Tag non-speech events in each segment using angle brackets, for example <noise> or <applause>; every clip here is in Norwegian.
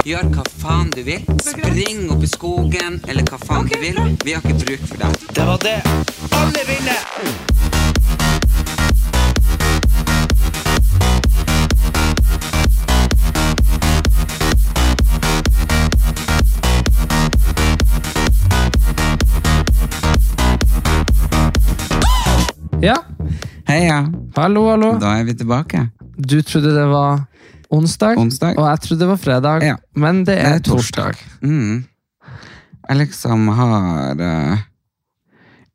Gjør hva faen du vil. Spring opp i skogen, eller hva faen du vil. Vi har ikke bruk for deg. Det var det. Alle vinner! Ja, Heia, hallo, hallo. da er vi tilbake. Du trodde det var onsdag, Onsdag. og jeg trodde det var fredag, Ja. men det Det er, torsdag. torsdag. Mm. Jeg liksom har uh,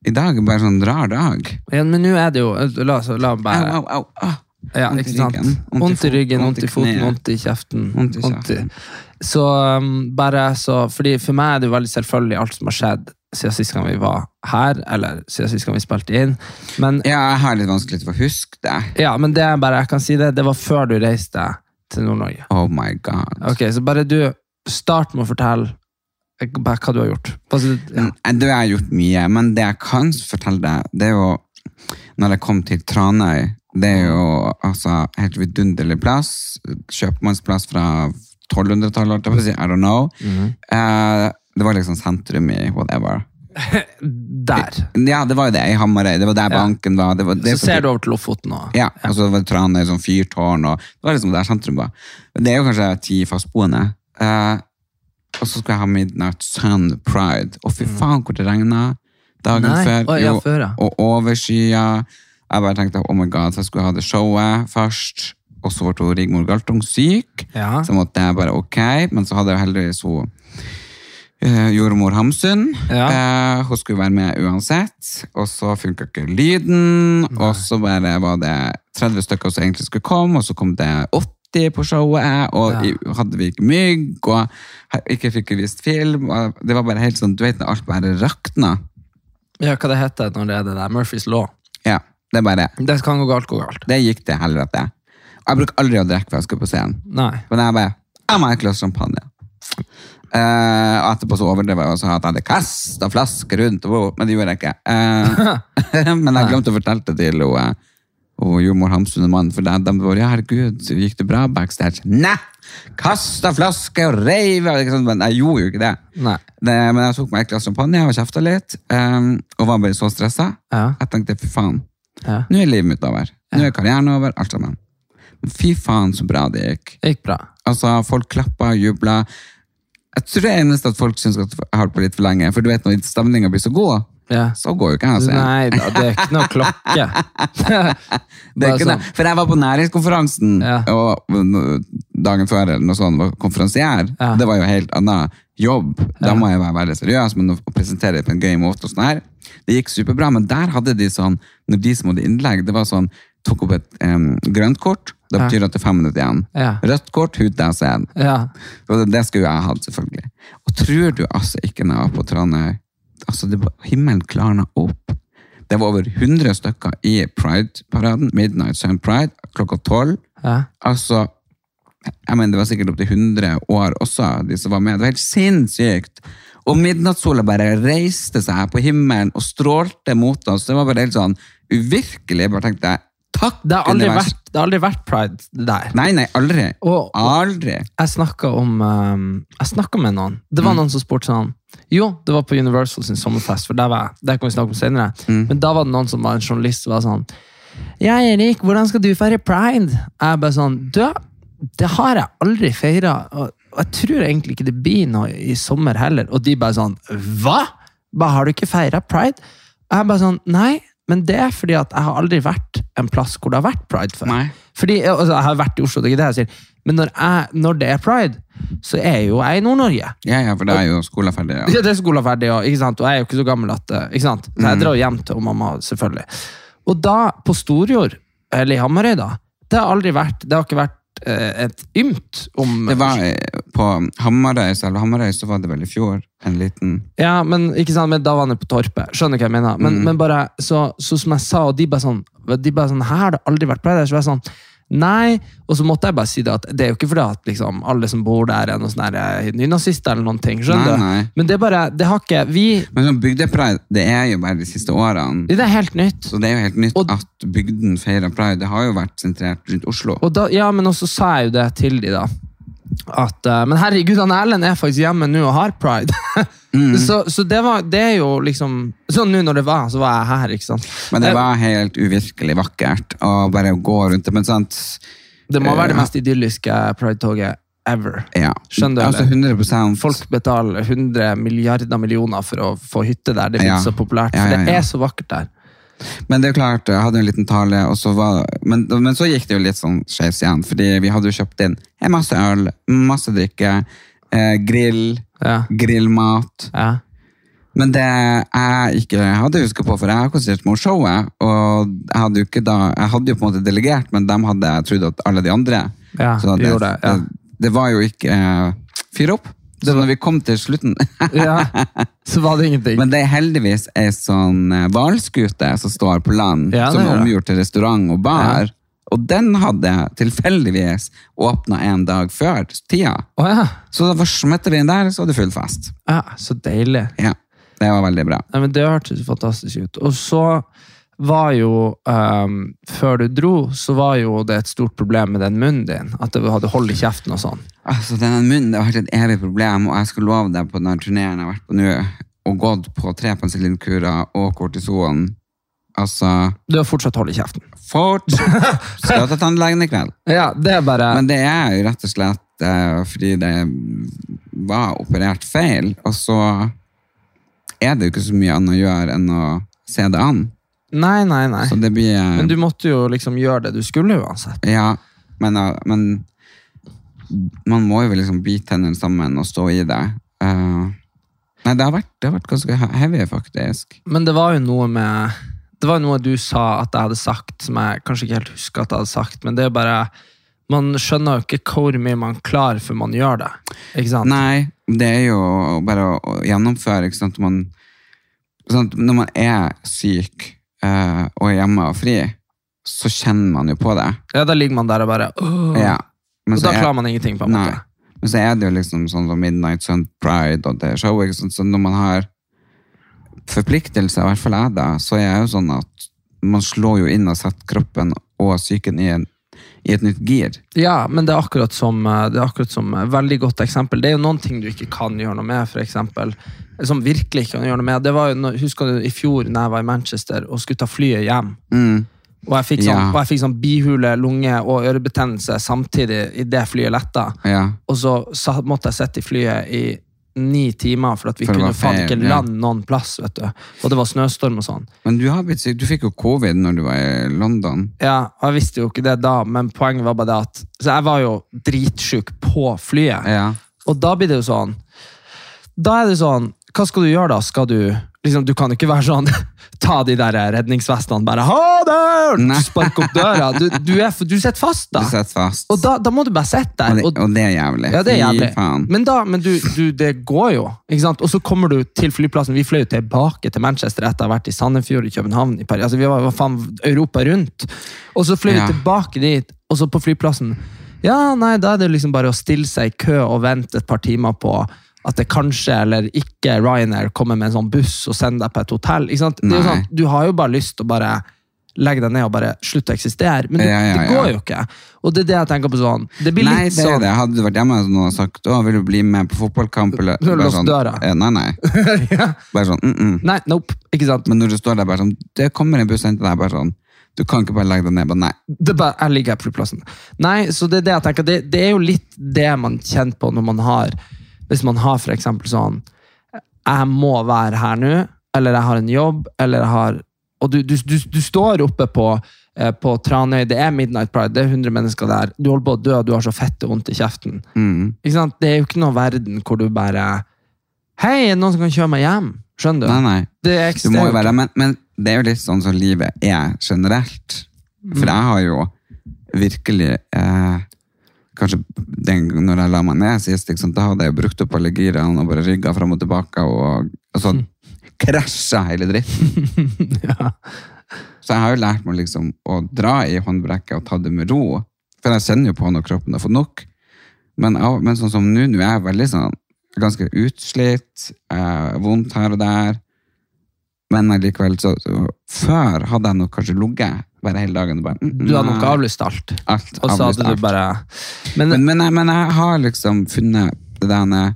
I dag er bare sånn rar dag. Ja, men nå er det jo La, oss- la bare au, au. au. ja, Vondt i ikke sant? ryggen, Vondt i ryggen, vondt i foten, ont vondt i kjeften. Ont i kjeften. Så um, bare så Fordi For meg er det jo veldig selvfølgelig alt som har skjedd siden sist gang vi var her, eller siden sist gang vi spilte inn. Men Ja, jeg har litt vanskelig for å huske det. ja, men det er bare, jeg kan si det, det var før du reiste til Nord-Norge. Oh my god. Ok, Så bare du start med å fortelle eh, hva du har gjort. Altså, ja. Mm, Du, jeg har gjort mye, men det jeg kan fortelle deg, det er jo når jeg kom til Tranøy. Det er jo altså helt vidunderlig plass. Kjøpmannsplass fra 1200-tallet, holdt jeg på å si. I don't know. Mhm. Eh, det var liksom sentrum i whatever. Der. Ja, det var jo det, i Hamarøy. Det var der banken var. Det var det Så ser du over til Lofoten òg. Ja, og så var det Tranøy, sånn fyrtårn, og det var liksom der sentrum var. Det er jo kanskje ti fastboende. Uh, og så skulle jeg ha Midnight Sun Pride. Og fy faen hvor det regna dagen Mm. Nei. før. Oh, ja, før, ja. Og overskya. Jeg bare tenkte oh my god, så jeg skulle ha det showet først. Og så ble Rigmor Galtung syk. Ja. Så måtte jeg bare ok, men så hadde jeg heldigvis hun jordmor Hamsun. Ja. Eh, hun skulle være med uansett, og så funka ikke lyden. Og så bare var det 30 stykker som egentlig skulle komme, og så kom det 80 på showet, og Ja. hadde vi ikke mygg, og ikke fikk vist film. Det var bare helt sånn, du vet når alt bare rakna. Ja, hva det heter når det er det der Murphys law. Ja, det er bare, Det kan gå galt, gå galt. det gikk helvete. Og jeg bruker aldri å drikke før jeg skal på scenen. Nei. Men jeg bare, jeg må ha et glass champagne. Eh, og etterpå så overdrev jeg og sa at jeg hadde kastet flasker rundt, men det gjorde jeg ikke. Uh, <laughs> men jeg glemte å fortelle det til henne. Og hun jordmor Hamsun og mannen, for de, de var, ja herregud, gikk det bra backstage? Nei! Kastet flasker og reiv, men jeg gjorde jo ikke det. Det men jeg tok meg et glass champagne og kjeftet litt, Um, og var bare så stresset. Ja. Jeg tenkte, fy faen, ja. nå er livet mitt over. Nå er karrieren over, alt sammen. Men fy faen så bra det gikk. Det gikk bra. Altså, folk klappa og jubla. Jeg tror det eneste at folk syns at jeg har på litt for lenge. For du vet, når stemninga blir så god, Ja. så går jo ikke jeg og ser. Nei da, det er ikke noe klokke. <laughs> Det er ikke det. sånn. For jeg var på næringskonferansen Ja. og dagen før eller noe sånt, var konferansier. Ja. Det var jo helt annen jobb. Da må jeg være veldig seriøs, men å presentere det på en gøy måte og sånn her, det gikk superbra. Men der hadde de sånn, når de som hadde innlegg, det var sånn, tok opp et um, grønt kort, det Ja. betyr at det er fem minutter igjen. Ja. Rødt kort, ut av scenen. Ja. Og det, skulle jeg hatt, selvfølgelig. Og tror du altså ikke når jeg var på Tranøy altså det Himmelen klarna opp. Det var over 100 stykker i Pride-paraden, Midnight Sun Pride, klokka 12. Ja. Altså, jeg mener, det var sikkert opp til 100 år også, de som var med. Det var helt sinnssykt. Og midnattssola bare reiste seg på himmelen og strålte mot oss. Det var bare helt sånn uvirkelig. Jeg bare tenkte, takk Det, har aldri vært, det har aldri vært pride der. Nei, nei, aldri. Og, og Aldri. jeg snakka om um, Jeg snakket med noen. Det var noen som spurte sånn Jo, det var på Universal sin sommerfest, for der var jeg. Det kan vi snakke om senere. Men da var det noen som var en journalist som var sånn Ja, Erik, hvordan skal du feire pride? Jeg bare sånn Du, det har jeg aldri feira. Og og jeg tror egentlig ikke det blir noe i sommer heller. Og de bare sånn Hva?! Bare, har du ikke feira pride? Jeg bare sånn Nei, men det er fordi at jeg har aldri vært en plass hvor det har vært pride før. Nei. Fordi, altså, Jeg har vært i Oslo, det er ikke det jeg sier. Men når, jeg, når det er pride, så er jo jeg i Nord-Norge. Ja, ja, for det er jo skolen ferdig. Ja. Ja. Det er skolen ferdig, og, ikke sant? og jeg er jo ikke så gammel at eh, ikke sant? Så jeg drar hjem til mamma, selvfølgelig. Og da, på Storjord, eller i Hamarøy, da, det har aldri vært Det har ikke vært et ymt om Det var eh, på Hamarøy, selve Hamarøy så var det vel i fjor en liten Ja, men ikke sant, men da var han på Torpet. Skjønner hva jeg mener. Men, men bare, så, så som jeg sa, og de bare sånn, de bare sånn Her har det aldri vært pride. Så var jeg sånn Nei. Og så måtte jeg bare si det at det er jo ikke fordi at liksom, alle som bor der, er noen sånne eh, nynazister eller noen ting. Skjønner Nei, du? Men det er bare Det har ikke Vi Men sånn bygdepride, det er jo bare de siste årene. Det er helt nytt. Så det er jo helt nytt Og- at bygden feirer pride. Det har jo vært sentrert rundt Oslo. Og da, ja, men også sa jeg jo det til de da. At, uh, men herregud, han Erlend er faktisk hjemme nå og har pride. <laughs> Mm. så så det, var, det er jo liksom Sånn nå når det var, så var jeg her, ikke sant. Men det var helt uvirkelig vakkert å bare gå rundt det. Men sant, det må være det eh, mest idylliske pridetoget ever. ja. Skjønner du, Altså 100% Folk betaler 100 milliarder millioner for å få hytte der. Det er Ja. så populært. Ja, For ja, det er så vakkert der. Men det er jo klart, jeg hadde en liten tale, var, men, men så gikk det jo litt sånn skeis igjen. Fordi vi hadde jo kjøpt inn en masse øl, masse drikke, eh, grill, Ja. grillmat. Ja. Men det jeg ikke hadde huska på, for jeg har konsentrert meg om showet, og jeg hadde jo da, jeg hadde jo på en måte delegert, men de hadde trodd at alle de andre Ja, Så det, gjorde det, ja. det, det var jo ikke eh, fyr opp. Så når vi kom til slutten <laughs> ja. Så var det ingenting. Men det er heldigvis ei sånn eh, hvalskute som står på land, Ja, som er omgjort til restaurant og bar. Og den hadde tilfeldigvis åpna en dag før tida. Oh, ja. Så da smetter vi inn der, så var det full fest. ja. Så deilig. Ja, Det var veldig bra. Nei, men Det hørtes fantastisk ut. Og så var jo um, Før du dro, så var jo det et stort problem med den munnen din. At du hadde hold i kjeften og sånn. Altså, Denne munnen det har vært et evig problem, og jeg skulle love deg på den turneen jeg har vært på nå, og gått på tre penicillinkurer og kortison Altså Du har fortsatt hold i kjeften. Fort! <laughs> Skal til tannlegen i kveld. Ja, det er bare Men det er jo rett og slett eh, fordi det var operert feil, og så er det jo ikke så mye annet å gjøre enn å se det an. Nei, nei, nei. Så det blir eh, Men du måtte jo liksom gjøre det du skulle uansett. Ja, men, eh, men man må jo liksom bite tennene sammen og stå i det. Eh, nei, det har, vært, det har vært ganske he- heavy, faktisk. Men det var jo noe med Det var noe du sa at jeg hadde sagt, som jeg kanskje ikke helt husker at jeg hadde sagt, men det er bare Man skjønner jo ikke hvor mye man klarer før man gjør det. Ikke sant? Nei, det er jo bare å, gjennomføre, ikke sant? Man, sant? Når man er syk eh, og er hjemme og fri, så kjenner man jo på det. Ja, Da ligger man der og bare «Åh». Ja. Men Og da er- klarer man ingenting, på en Nei. Men så er det jo liksom sånn som Midnight Sun Pride og det showet, så når man har forpliktelser, i hvert fall jeg da, så er jeg jo sånn at man slår jo inn og setter kroppen og psyken i, i et nytt gir. Ja, men det er akkurat som eh, det er akkurat som et veldig godt eksempel. Det er jo noen ting du ikke kan gjøre noe med, eksempel. Som virkelig ikke kan gjøre noe med. Det var jo, Husker du i fjor når jeg var i Manchester og skulle ta flyet hjem? Mm. Og jeg fikk sånn, Ja. fik sånn bihule, lunge og ørebetennelse samtidig i det flyet letta. Ja. Og så måtte jeg sitte i flyet i ni timer, for at vi For kunne faen ikke land lande noen plass. vet du. Og det var snøstorm og sånn. Men du, har blitt du fikk jo covid når du var i London. Ja, Jeg visste jo ikke det da, men poenget var bare det at Så jeg var jo dritsjuk på flyet. Ja. Og da blir det jo sånn Da er det sånn Hva skal du gjøre da? Skal du liksom, Du kan ikke være sånn <laughs> Ta de der redningsvestene, bare ha det! Spark opp døra. Du, du, er, du sitter fast, da. Du sitter fast. Og da, da må du bare sitte der. det, Og, og det er jævlig. ja, det er jævlig. Men, da, men du, du, det går jo. ikke sant? Og så kommer du til flyplassen. Vi fløy jo tilbake til Manchester etter å ha vært i Sandefjord, i København, i Paris. Altså, vi var, var faen Europa rundt. Og så fløy Ja. vi tilbake dit, og så på flyplassen Ja, nei, da er det liksom bare å stille seg i kø og vente et par timer på at det kanskje eller ikke Ryanair kommer med en sånn buss og sender deg på et hotell. Sånn, du har jo bare lyst til å bare legge deg ned og bare slutte å eksistere, men det, Ja, ja, det går jo ikke. Og det er det jeg tenker på sånn. Det blir Nei, litt det sånn det. Hadde du vært hjemme og noen sagt å, vil du bli med på fotballkamp, eller bare sånn, døra. eh, Nei, nei. <laughs> ja. Bare sånn, mm -mm. Nei, nope. Ikke sant? Men når du står der bare sånn, det kommer en buss og henter deg, bare sånn, du kan ikke bare legge deg ned, bare nei. Det er bare, jeg ligger her på flyplassen. Nei, så det er det jeg tenker. Det, det er jo litt det man kjenner på når man har Hvis man har eksempel sånn Jeg må være her nå, eller jeg har en jobb, eller jeg har Og du, du, du, du står oppe på, eh, på Tranøy, det er Midnight Pride, det er 100 mennesker der. Du holder på å dø, du har så fette vondt i kjeften. Mm. Det er jo ikke noe verden hvor du bare Hei, er det noen som kan kjøre meg hjem? Skjønner du? Nei, nei. Det Du må jo være, men, men det er jo litt sånn som livet er generelt. Mm. For jeg har jo virkelig eh, kanskje den, når jeg la meg ned sist, liksom, da hadde jeg brukt opp alle girene og bare rygga fram og tilbake, og, og så <laughs> krasja hele dritten. <laughs> Så jeg har jo lært meg liksom å dra i håndbrekket og ta det med ro. For jeg kjenner jo på når kroppen har fått nok. Men, men sånn som nå, nå er jeg veldig sånn ganske utslitt, eh, vondt her og der. Men allikevel, så, så Før hadde jeg nok kanskje ligget bare hele dagen. Bare, mm, Du hadde nok avlyst alt. Alt, Og så hadde du bare Men, Men, men, jeg, men jeg har liksom funnet det der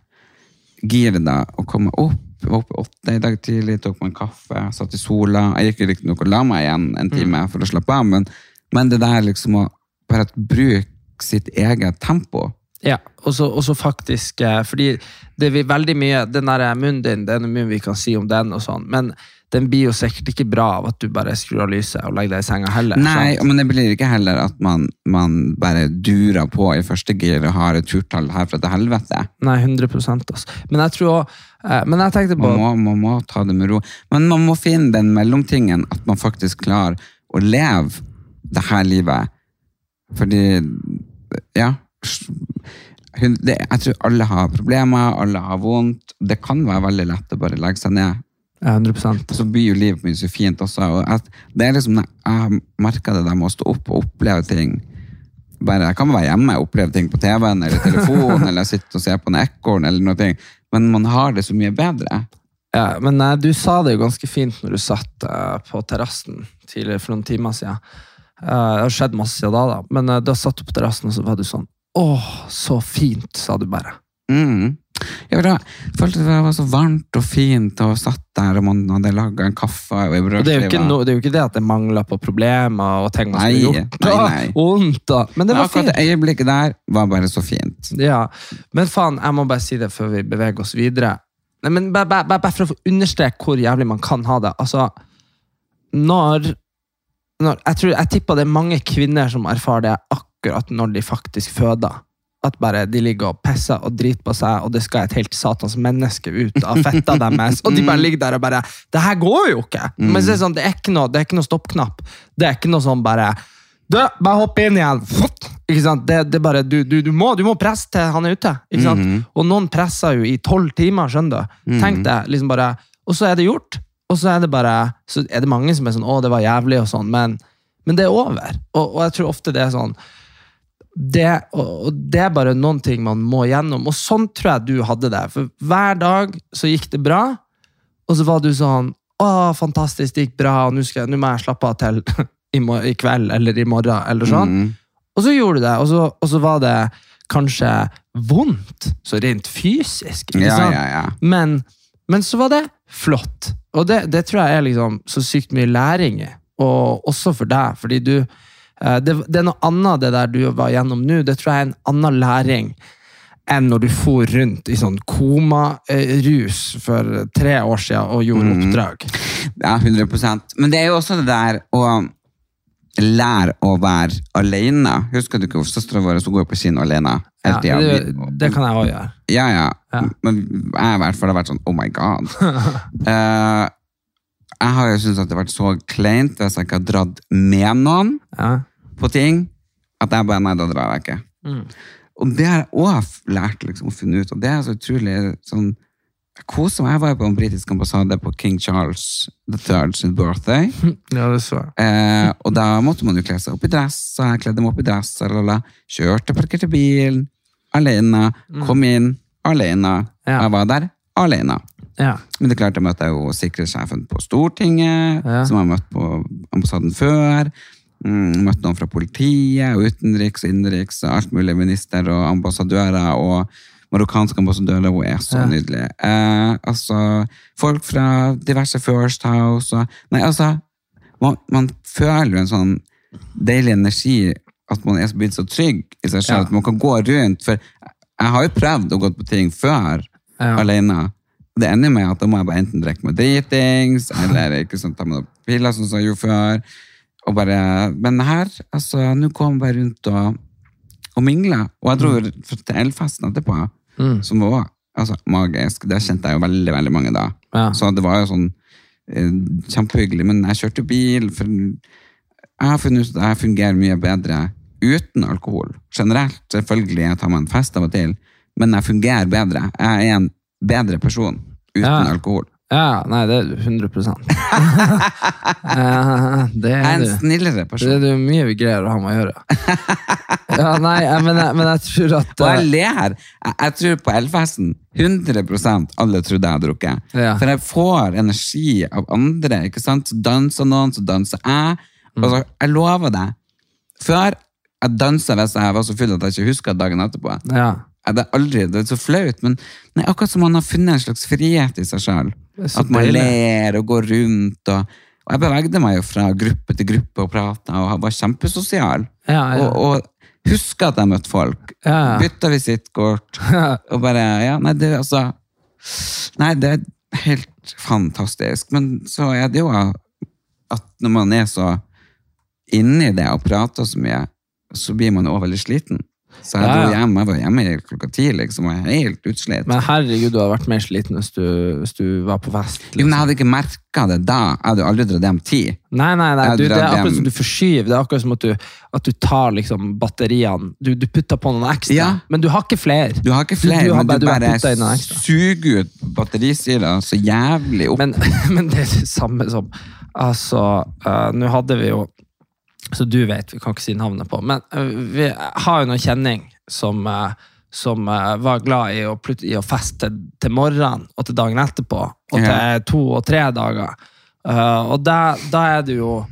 giret da, å komme opp. Jeg var oppe åtte i dag tidlig, tok meg en kaffe, satt i sola. Jeg gikk jo riktignok og la meg igjen en time for å slappe av, men, men det der liksom å bare bruke sitt eget tempo. ja, og så faktisk eh, Fordi det er veldig mye Den der munnen din, det er mye vi kan si om den, og sånn, men den blir jo sikkert ikke bra av at du bare skrur av lyset og legger deg i senga heller. Nei, sant? men det blir ikke heller at man, man bare durer på i første gir og har et turtall herfra til helvete. Nei, 100% altså. Men jeg tror også, eh, Men jeg tenkte på Man må, man må ta det med ro. Men man må finne den mellomtingen, at man faktisk klarer å leve det her livet. Fordi, ja det, Jeg tror alle har problemer, alle har vondt. Det kan være veldig lett å bare legge seg ned. Ja, 100 Så blir jo livet mitt så fint også. Det er liksom, jeg merker det der med å stå opp og oppleve ting. Bare, jeg kan være hjemme og oppleve ting på TV-en eller telefonen, <laughs> eller sitte og se på en ekorn, eller noe. ting. Men man har det så mye bedre. Ja, men nei, du sa det jo ganske fint når du satt uh, på terrassen tidligere for noen timer siden. Uh, det har skjedd masse siden da, da. men uh, da satt du på terrassen, og så var du sånn Åh, så fint, sa du bare. Mm. Ja, da følte det var så varmt og fint, og satt der, og man hadde laga en kaffe og Og det er, no, det er jo ikke det at det mangler på problemer og ting man Nei, skulle gjort. nei, <laughs> nei. Vondt, og, men det var fint. det øyeblikket der var bare så fint. Ja, Men faen, jeg må bare si det før vi beveger oss videre. Nei, men bare, bare, bare for å få understreke hvor jævlig man kan ha det. Altså, når, når Jeg tror, jeg tipper det er mange kvinner som erfarer det akkurat når de faktisk føder. At bare de ligger og pisser og driter på seg, og det skal et helt satans menneske ut av fetta <laughs> deres. Og de bare ligger der og bare Det her går jo ikke! Men så er det sånn, det er ikke noe, det er ikke noe stoppknapp. Det er ikke noe sånn bare du, bare hopp inn igjen! Ikke sant? Det, det bare, du, du, du, må, du må presse til han er ute. Ikke sant? Og noen presser jo i tolv timer, skjønner du. Tenk deg, liksom bare, Og så er det gjort. Og så er det bare, så er det mange som er sånn 'Å, det var jævlig', og sånn, men, men det er over. Og, og jeg tror ofte det er sånn det, og det er bare noen ting man må gjennom. Og sånn tror jeg du hadde det. For hver dag så gikk det bra, og så var du sånn Å, fantastisk, det gikk bra, nå skal nå må jeg slappe av til <laughs> i, i kveld eller i morgen. eller sånn. Mm. Og så gjorde du det, og så, og så var det kanskje vondt, så rent fysisk. ikke sant? ja, ja. Men, men så var det flott. Og det, det tror jeg er liksom så sykt mye læring i. Og også for deg, fordi du det, det er noe annet det der du var gjennom nå. Det tror jeg er en annen læring enn når du for rundt i sånn komarus for tre år siden og gjorde oppdrag. Ja, 100% Men det er jo også det der å lære å være alene. Husker du ikke søstera vår som går på kino alene? Ja, det, det kan jeg òg gjøre. Ja, ja. Ja. Men jeg i hvert fall har vært sånn, oh my god. uh, <laughs> jeg har jo syntes at det har vært så kleint hvis jeg ikke har dratt med noen Ja. På ting, at jeg bare, nei, da drar jeg ikke. Mm. Og det har jeg også lært liksom, å finne ut, og det er så utrolig sånn, jeg koser meg. Jeg var jo på en britisk ambassade på King Charles III sin birthday. <laughs> ja, det så jeg. Eh, og da måtte man jo kle seg opp i dress, og jeg kledde meg opp i dress, lalala. kjørte, parkerte bilen, alene, kom inn, alene. Ja. Jeg var der, alene. Ja. Men det er klart, jeg møtte jo sikkerhetssjefen på Stortinget, Ja. som jeg har møtt på ambassaden før. Mm, møtte noen fra politiet, og utenriks og innenriks, og alt mulig minister og ambassadører, og marokkanske ambassadører, hun er så Ja. nydelig. Eh, altså, folk fra diverse First House, og, nei, altså, man, man føler jo en sånn deilig energi, at man er blitt så trygg i seg selv, Ja. at man kan gå rundt, for jeg har jo prøvd å gå på ting før, Ja. alene. Det ender med at da må jeg bare enten drikke meg dritings, eller ikke sånn, ta meg noen piller, sånn som jeg gjorde før. Og bare, men her, altså, nå kom jeg bare rundt og, og mingla. Og jeg dro mm. til elfesten etterpå, Mm. som var altså, magisk. Det kjente jeg jo veldig, veldig mange da. Ja. Så det var jo sånn eh, kjempehyggelig. Men jeg kjørte bil, for jeg har funnet ut at jeg fungerer mye bedre uten alkohol. Generelt, selvfølgelig, jeg tar meg en fest av og til, men jeg fungerer bedre. Jeg er en bedre person uten Ja. alkohol. Ja, nei, det er du <laughs> 100 ja, Det er en du. snillere Det person. er jo mye vi greier å ha med å gjøre. <laughs> Ja, nei, jeg- men, jeg, men jeg tror at Og jeg eh, ler. Jeg, jeg tror på Elfesten 100 alle trodde jeg hadde drukket. Ja. For jeg får energi av andre. ikke sant? Så danser noen, så danser jeg. Mm. Og så, jeg lover deg, før jeg dansa hvis jeg var så full at jeg ikke huska dagen etterpå. ja. Jeg er aldri, Det er så flaut, men nei, akkurat som man har funnet en slags frihet i seg sjøl. Det At man ler og går rundt. Og, og jeg bevegde meg jo fra gruppe til gruppe og prata og var kjempesosial. Ja, ja. Og, og huska at jeg møtte folk. Ja. Bytta visittkort. <laughs> og bare Ja, nei, det altså Nei, det er helt fantastisk. Men så er det jo at når man er så inni det og prater så mye, så blir man også veldig sliten. Så jeg dro hjem, jeg var hjemme klokka ti, liksom, jeg er helt utslitt. Men herregud, du hadde vært mer sliten hvis du, hvis du var på fest. Jo, men jeg hadde ikke merka det da. Jeg hadde jo aldri dratt hjem ti. Nei, nei, nei. Du, det er akkurat som du forskyver. Det er akkurat som at du, at du tar liksom batteriene Du, du putter på noen ekstra, Ja. men du har ikke flere. Du har ikke flere, du har men bare- du bare ekstra. suger ut batterisida så jævlig opp. Men, <laughs> men det er det samme som Altså, uh, nå hadde vi jo Så du vet, vi kan ikke si navnet på, men eh, vi har jo noen kjenning som, eh, som eh, var glad i å, i å feste til morgenen og til dagen etterpå, og til to og tre dager. Og da, da er det jo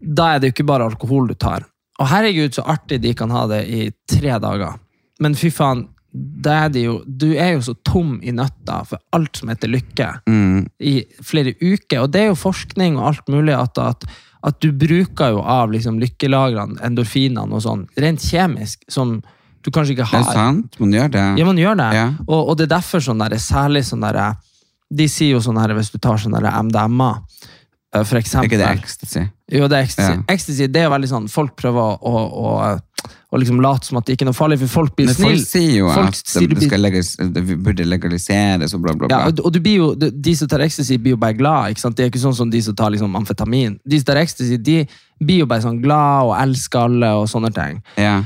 Da er det jo ikke bare alkohol du tar. Og herregud, så artig de kan ha det i tre dager. Men fy faen, er det jo, du er jo så tom i nøtta for alt som heter lykke Mm. i flere uker. Og det er jo forskning og alt mulig at, at, at du bruker jo av liksom lykkelagrene, endorfinene og sånn, rent kjemisk, som du kanskje ikke har. Det er sant, man gjør det. Ja, man gjør det. Ja. Og, og det er derfor sånn der, særlig sånn der, de sier jo sånn her, hvis du tar sånn MDMA, eh, for Er eksempel. ikke det ecstasy? Jo, det er ecstasy. Ja. Ecstasy, det er jo veldig sånn, folk prøver å, å, å, å liksom late som at det ikke er noe farlig, for folk blir snille. folk sier jo Folk at sier det, blir- legges, det burde legaliseres og bla, bla, bla. Ja, og, og du blir jo, de, de som tar ecstasy, blir jo bare glad. ikke sant? Det er ikke sånn som de som tar liksom, amfetamin. De som tar ecstasy, de blir jo bare sånn glad og elsker alle og sånne ting. Ja.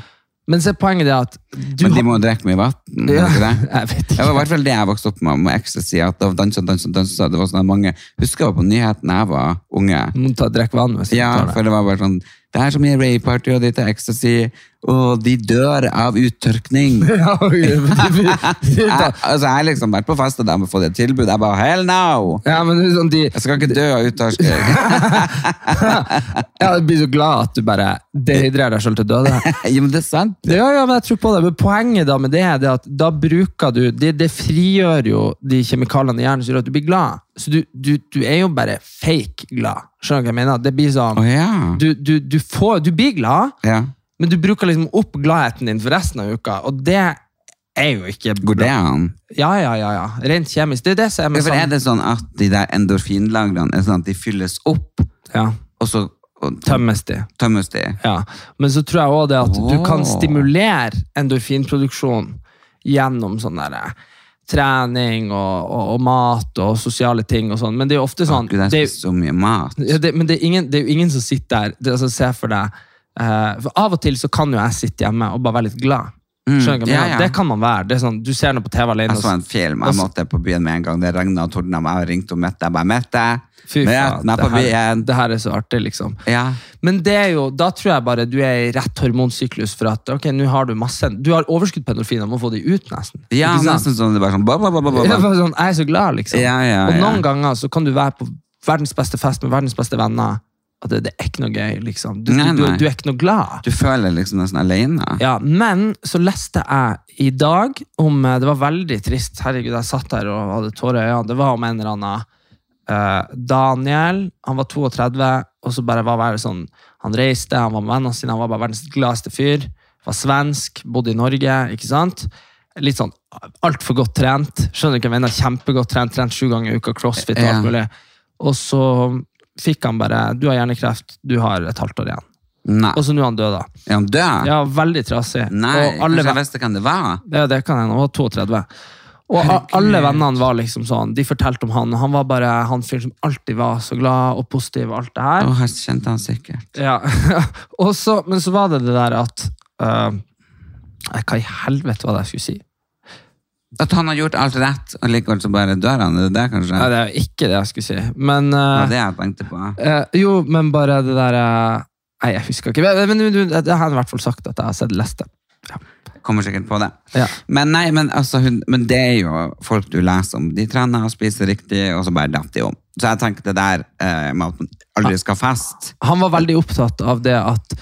Men så er poenget er at Men de må drikke mye vann, Ja, <laughs> jeg vet ikke. Det var i hvert fall det jeg vokste opp med, med ecstasy. At det var dansa, dansa, dansa. Det var sånn mange Husker jeg på nyhetene da jeg var unge. Du må ta, drikke vann hvis du Ja, tar det. for det var bare sånn Det er så mye rave-party, og det er ecstasy, og de dør av uttørkning. <laughs> Ja, <laughs> Jeg, har liksom vært på fest og de har fått et tilbud. Jeg bare hell no! ja, men det sånn de, Jeg skal ikke dø av uttørkning. <laughs> ja, du blir så glad at du bare dehydrerer deg selv til døde. ja, men det er sant. Ja, ja, men jeg tror på det. Men poenget da med det er at da bruker du Det, det frigjør jo de kjemikaliene i hjernen som gjør at du blir glad. Så du, du, du er jo bare fake glad. Skjønner du hva jeg mener? Det blir sånn Å ja. du, du, du, får, du blir glad, yeah. men du bruker liksom opp gladheten din for resten av uka. Og det er jo ikke Går det an? Ja, ja, ja. ja. Rent kjemisk. Det er det som er med For er sånn det sånn at de der endorfinlagrene er sånn at de fylles opp, ja, og så og Tømmes de. tømmes de? Ja. Men så tror jeg også det at du kan stimulere endorfinproduksjon gjennom sånn der eh, trening og, og, og mat og sosiale ting og sånn. Men det er jo ofte sånn Gud, det, spiser så mye mat. det, Men det er, ingen, det er jo ingen som sitter der det, altså, Se for deg uh, For Av og til så kan jo jeg sitte hjemme og bare være litt glad. Mm. ja, ja. Det kan man være. Det sånn, du ser noe på TV alene. Jeg så en film, jeg måtte på byen med en gang. Det regna og tordna, jeg ringte og Mette. Jeg bare 'Mette, Fy faen, det her, det her er så artig, liksom. Ja. Men det er jo, da tror jeg bare du er i rett hormonsyklus for at ok, nå har du masse Du har overskudd på endorfiner, må få de ut, nesten. ja, nesten sånn det er bare sånn ba, ba, ba, ba. Jeg er sånn, jeg er så glad, liksom. Ja, ja, og noen ganger så kan du være på verdens beste fest med verdens beste venner, og det, det er ikke noe gøy, liksom. Du, Nei, nei. du, du er ikke noe glad. Du føler liksom nesten alene. Ja, men så leste jeg i dag om eh, Det var veldig trist. Herregud, jeg satt der og hadde tårer i øynene. Det var om en eller annen uh, Daniel. Han var 32, og så bare var bare sånn Han reiste, han var med vennene sine, han var bare verdens gladeste fyr. Var svensk, bodde i Norge, ikke sant? Litt sånn altfor godt trent. Skjønner du hva jeg mener? Kjempegodt trent, trent sju ganger i uka, crossfit og alt mulig. Og så fikk han bare Du har hjernekreft, du har et halvt år igjen. Nei. Og så nå er han død, da. Er han død? Ja, veldig trasig. Nei, og alle, jeg visste hvem det var? ja, det kan hende. Han var 32. Og alle vennene var liksom sånn, de fortalte om han, og han var bare han fyren som alltid var så glad og positiv og alt det her. Å, her kjente han sikkert. Ja. <laughs> og så, men så var det det der at uh, Hva i helvete var det jeg skulle si? At han har gjort alt rett, og likevel så bare dør han. Er det det, kanskje? Nei, det er ikke det jeg skulle si. Men Det ja, det jeg tenkte på. Uh, Jo, men bare det der uh, Nei, jeg husker ikke. Men, men, men det har jeg i hvert fall sagt at jeg har sett Leste. Ja. Kommer sikkert på det. Ja. Men nei, men, altså, hun, men det er jo folk du leser om. De trener og spiser riktig, og så bare datt de om. Så jeg tenker det der eh, med at man aldri skal feste Han var veldig opptatt av det at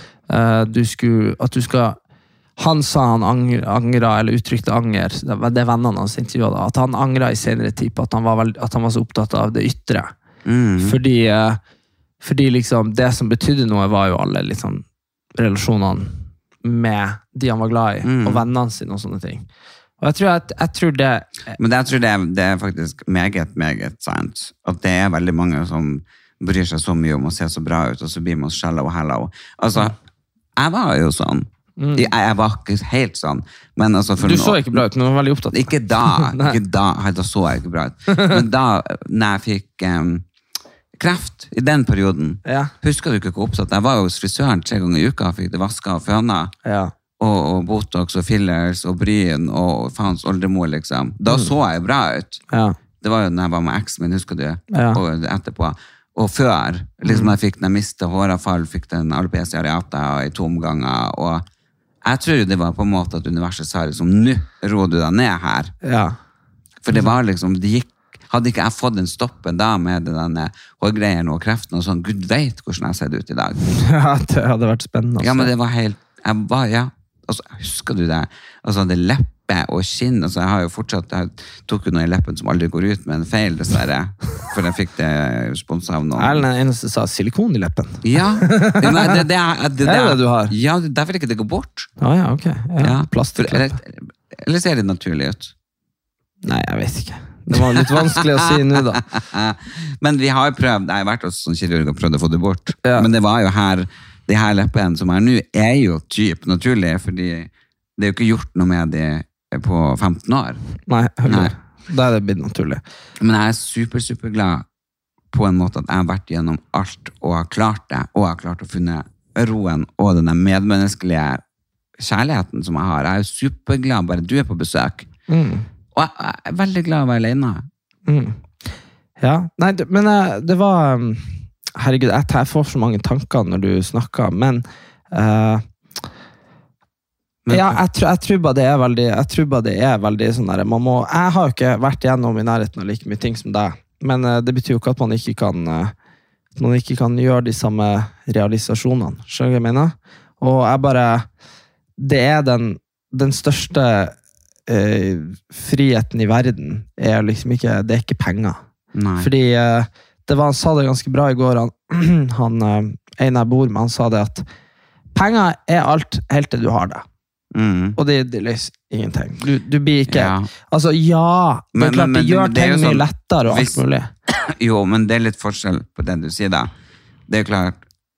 du skulle At du skal han sa han angr- angra, eller uttrykte anger, det er vennene hans intervjuet, da, at han angra i senere tid på at han, var veld, at han var så opptatt av det ytre. mm. Fordi, eh, fordi liksom det som betydde noe, var jo alle liksom, relasjonene med de han var glad i, Mm. og vennene sine og sånne ting. Og jeg tror, at, jeg tror det Men jeg tror det, det er faktisk meget, meget sant. At det er veldig mange som bryr seg så mye om å se så bra ut, og så blir man shallow hello. Altså, jeg var jo sånn. Jeg, jeg var ikke helt sånn, men altså Mm. Du så ikke bra ut, men du var veldig opptatt. Ikke da. <laughs> Ikke da, da så jeg ikke bra ut. Men da når jeg fikk um, kreft, i den perioden Ja. Husker du ikke hvor opptatt jeg var hos frisøren tre ganger i uka, fikk det vaska og føna. Ja. Og, og Botox og fillers og bryn og faens oldemor, liksom. Da så jeg bra ut. Ja. Det var jo når jeg var med eksen min, husker du? Ja. Og etterpå. Og før, liksom mm. jeg fikk den jeg mista håravfall, fikk den alopecia areata i to omganger. Og jeg tror det var på en måte at universet sa liksom, nå roer du deg ned her. ja. For det var liksom, det gikk, hadde ikke jeg fått den stoppen da med denne hårgreien og kreften og sånn, Gud vet hvordan jeg ser ut i dag. <laughs> ja, det hadde vært spennende. Også. Ja, men det var helt, jeg var, ja, altså, husker du det? Altså, det leppe og skinn, altså, jeg har jo fortsatt, jeg tok jo noe i leppen som aldri går ut med en feil, dessverre, for jeg fikk det sponset av noen. Erlend er den eneste som sa silikon i leppen. Ja, nei, det, det, er, det, Er det det du har? Ja, det- derfor ikke det går bort. Ah, ja, ok. Ja, Ja, Eller, eller ser det naturlig ut? Nei, jeg vet ikke. Det var litt vanskelig å si nå, da. <laughs> Men vi har prøvd, jeg har vært hos sånn kirurg og prøvd å få det bort. Ja. Men det var jo her, de her leppene som er nå, er jo typ naturlig, fordi det er jo ikke gjort noe med de på 15 år. Nei, Nei. Da er det blitt naturlig. Men jeg er super, super glad på en måte at jeg har vært gjennom alt og har klart det, og har klart å finne roen og den medmenneskelige kjærligheten som jeg har. Jeg er jo superglad bare du er på besøk. Mm. Og jeg er veldig glad å være alene. Mm. Ja, nei, det, men eh, det var um, Herregud, jeg, får så mange tanker når du snakker, men eh, Men- ja, jeg, tror- jeg tror bare det er veldig Jeg tror bare det er veldig sånn der, man må, Jeg har jo ikke vært igjennom i nærheten av like mye ting som deg, men uh, det betyr jo ikke at man ikke kan uh, At man ikke kan gjøre de samme realisasjonene. Skjønner du hva jeg mener? Og jeg bare Det er den, den største uh, friheten i verden er liksom ikke Det er ikke penger. Nei. Fordi det var, han sa det ganske bra i går, han, <clears throat> han en jeg bor med, han sa det at penger er alt helt til du har det. Mm. Og det, er liksom ingenting. Du, du blir ikke Ja. Altså, ja! Det Men- klart men- det men gjør det ting mye sånn, lettere og hvis- alt mulig. <clears throat> Jo, men det er litt forskjell på det du sier da. Det er klart,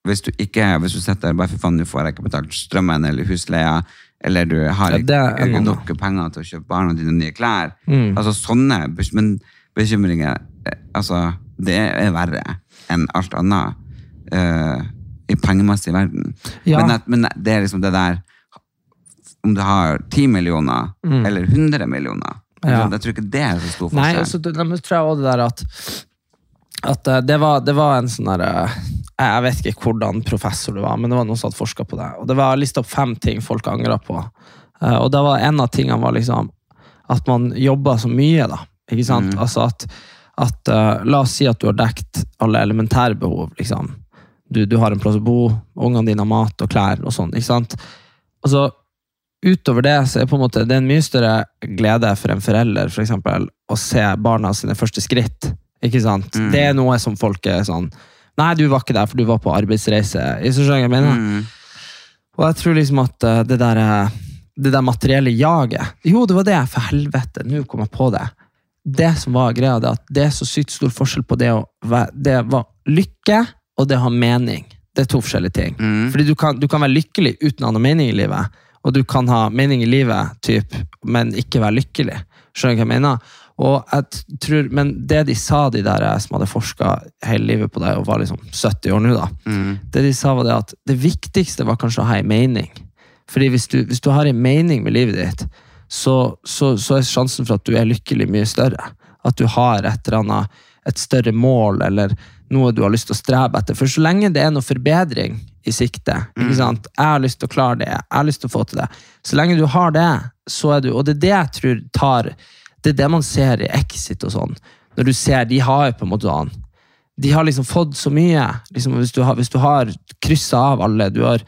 hvis du ikke, hvis du sitter der bare for faen, du får ikke betalt strømmen eller husleia, eller du har Ja, ikke en nok penger til å kjøpe barna dine nye klær. Mm. Altså sånne men bekymringer, eh, altså det er verre enn alt annet uh, i pengemessig verden. Ja. Men, at, men det er liksom det der, om du har 10 millioner Mm. eller 100 millioner, Ja. jeg tror ikke det er så stor Nei, forskjell. altså, det, men tror jeg også det der at at eh, det var, det var en sånn der eh, Jeg vet ikke hvordan professor det var, men det var noen som hadde forska på det. Og det var lista opp fem ting folk angra på. Eh, Og det var en av tingene var liksom at man jobba så mye, da. Ikke sant? Altså at, at La oss si at du har dekt alle elementære behov. liksom. Du, du har en plass å bo, ungene dine har mat og klær og sånn. ikke sant? Altså, utover det så er på en måte, det er en mye større glede for en forelder for eksempel, å se barna sine første skritt. Ikke sant? Mm. Det er noe som folk er sånn Nei, du var ikke der, for du var på arbeidsreise. Jeg jeg mener. Mm. Og jeg tror liksom at eh, det der, eh, det der materielle jaget Jo, det var det, for helvete. Nå kom jeg på det. Det som var greia, det er at det er så sykt stor forskjell på det å Det var lykke og det å ha mening. Det er to forskjellige ting. Mm. Fordi du kan, du kan være lykkelig uten å ha noe mening i livet, og du kan ha mening i livet, typ, men ikke være lykkelig. Skjønner du hva jeg mener? Og jeg tror, men det de sa, de der eh, som hadde forska hele livet på det, og var liksom 70 år nå, da, det de sa var det at det viktigste var kanskje å ha en mening. Fordi hvis du, hvis du har en mening med livet ditt, så, så, så er sjansen for at du er lykkelig mye større. At du har et eller annet, et større mål, eller noe du har lyst til å strebe etter. For så lenge det er noe forbedring i sikte, sant? jeg har lyst til å klare det, jeg har lyst til å få til det, så lenge du har det, så er du, og det er det jeg tror tar, det er det man ser i Exit og sånn, når du ser, de har jo på en måte sånn, de har liksom fått så mye. Liksom, hvis, du har, hvis du har kryssa av alle, du har,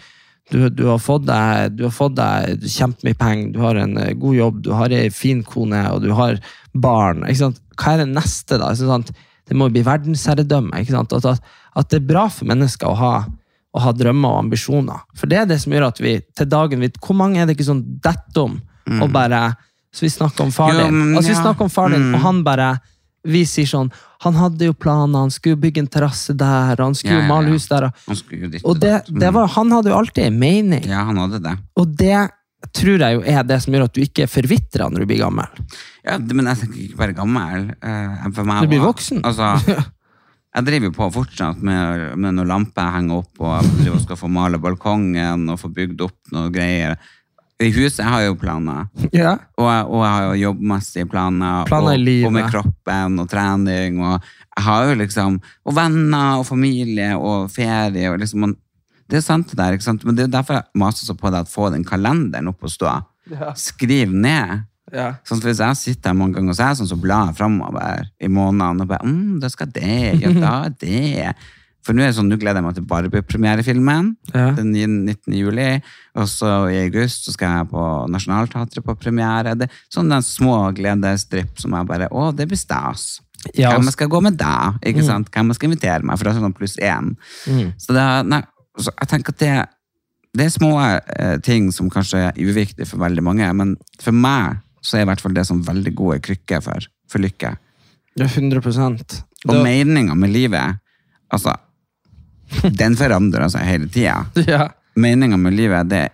du, du har fått deg, du har fått deg kjempemye penger, du har en eh, god jobb, du har ei fin kone, og du har barn. Ikke sant? Hva er det neste, da? Ikke sant? Det må jo bli verdensherredømme. Ikke sant? At, at, at det er bra for mennesker å ha, å ha drømmer og ambisjoner. For det er det som gjør at vi til dagen vet, Hvor mange er det ikke sånn detter om? Og bare, så vi snakker om far din, altså, vi snakker om far din, og han bare vi sier sånn Han hadde jo planer, han skulle bygge en terrasse der, og han skulle Ja, jo ja, male hus der. Og, Han og det, det Mm. var, han hadde jo alltid en mening, Ja, han hadde det. og det tror jeg jo er det som gjør at du ikke forvitrer når du blir gammel. Ja, men jeg tenker ikke bare gammel. eh, meg Du blir voksen. Altså, <laughs> jeg driver jo på fortsatt med, med noen lamper jeg henger opp, og jeg driver og skal få male balkongen og få bygd opp noe greier. I huset har jeg jo planer, Ja. og jeg, og jeg har jo jobbmessige planer, Planer og, og med kroppen og trening, og jeg har jo liksom, og venner og familie og ferie, og liksom, man, det er sant det der, ikke sant? Men det er derfor jeg maser så på det at få den kalenderen opp og stå. Skriv ned. Ja. Sånn, for hvis jeg sitter her mange ganger, så er jeg sånn som blar framover i månedene og bare mm, da skal det, ja, da <laughs> det. For nå er det sånn, nå gleder jeg meg til Barbie-premierefilmen Ja. den 19. juli. Og så i august så skal jeg på Nationaltheatret på premiere. Det, sånne små gledesdrypp som jeg bare Å, det blir stas. Ja, Hvem jeg skal gå med da? Ikke sant? Hvem jeg skal invitere meg? For det er sånn pluss én. Så det, er- nei, så jeg tenker at det, det er små eh, ting som kanskje er uviktige for veldig mange, men for meg så er i hvert fall det som veldig gode krykker for, for lykke. Ja, 100 Og Det- meninga med livet, altså, den forandrer seg hele tida. <laughs> Ja. Meninga med livet, det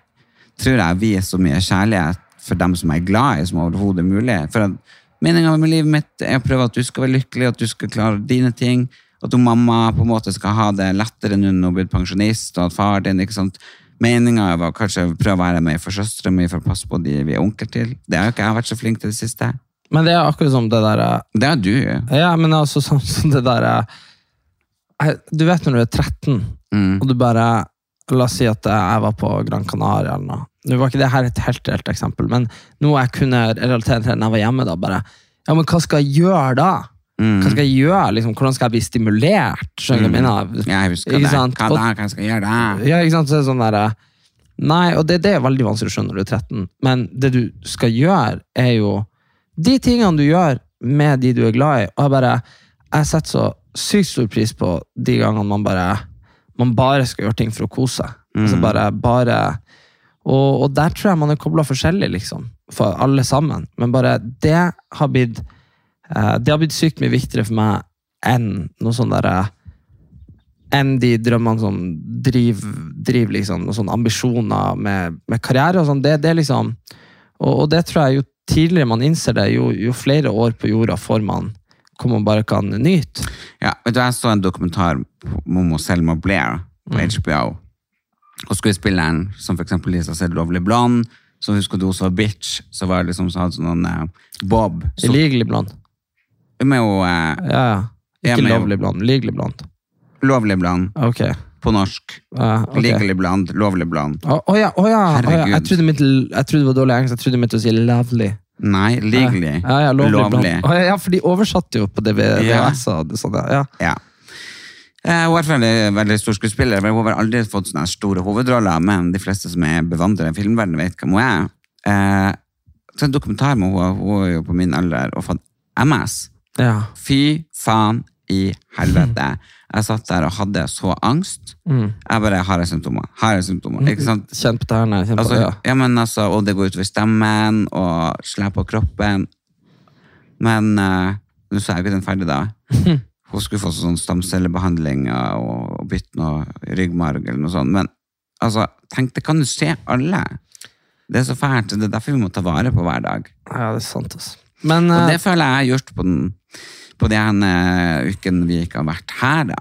tror jeg vier så mye kjærlighet for dem som er glad i, som overhodet mulig. For meninga med livet mitt er å prøve at du skal være lykkelig, at du skal klare dine ting. At hun mamma på en måte skal ha det lettere nå når hun er blitt pensjonist, og at far din ikke sant? Meninga var kanskje prøve å være med for søstera mi for å passe på de vi er onkel til. Det har jo ikke jeg vært så flink til det siste. Men det er akkurat som det der eh, Det er du. Ja, men altså sånn som det der eh, Du vet når du er 13, Mm. og du bare La oss si at jeg var på Gran Canaria eller noe. Nå var ikke det her et helt reelt eksempel, men noe jeg kunne relatere til når jeg var hjemme. da, bare, ja, men hva skal jeg gjøre da? Mm. Hva skal jeg gjøre? Liksom, hvordan skal jeg bli stimulert? Skjønner du hva jeg? Ja, jeg husker det. Hva da? Hva skal jeg gjøre da? Ja, ikke sant? Så det er sånn der, Nei, og det, det er veldig vanskelig å skjønne når du er 13, men det du skal gjøre, er jo de tingene du gjør med de du er glad i. Og jeg bare, jeg setter så sykt stor pris på de gangene man bare, man bare skal gjøre ting for å kose seg. Altså bare, bare, og, og der tror jeg man er kobla forskjellig, liksom, for alle sammen. Men bare det har blitt det har blitt sykt mye viktigere for meg enn noe sånn derre enn de drømmene som driver, driver liksom, og sånne ambisjoner med, med karriere og sånn. Det, det liksom, og, og det tror jeg jo tidligere man innser det, jo, jo flere år på jorda får man hvor man bare kan nyte. Ja, vet du, Jeg så en dokumentar om Selma Blair på Mm. HBO. Og skuespilleren, som for eksempel Lisa sett Lovely Blond som husker du også var bitch, så var det liksom sånn eh, Bob. Så, Illegally blond. Med jo eh, Ja, ja. Ikke lovlig jo- ligelig blond, legally blond. Lovely Blonde Ok. på norsk. Ja, ok. Legally bland. Lovlig bland. Å å ja, å ja, å ja. Herregud. Jeg trodde, mitt, jeg trodde det var dårlig engelsk. Jeg trodde mitt å si lovely. Nei, legally. Ja, ja, lovlig. Lovlig. blond. Å ja, ja, for de oversatte jo på Ja. Og det sånne, ja. Ja. Eh, Hun er en veldig stor skuespiller, men hun har aldri fått sånne store hovedroller, men de fleste som er bevandret i filmverdenen vet hvem hun er. Eh, så en dokumentar med henne, hun er jo på min alder og fått MS. ja. Fy faen i helvete. Jeg satt der og hadde så angst. Mm. Jeg bare har jeg symptomer. Har jeg symptomer. Ikke sant? Kjenn på tærne. Altså, ja. ja, men altså, og det går utover stemmen og slår på kroppen. Men uh, nå sa jeg ikke den ferdig, da. <laughs> Hun skulle få sånn stamcellebehandling og, og bytte noe ryggmarg eller noe sånt. Men altså, tenk, det kan jo skje alle. Det er så fælt. Det er derfor vi må ta vare på hver dag. ja, det er sant. Altså. Men Og eh, det føler jeg jeg har gjort på, den, på denne uken ukene vi ikke har vært her. da.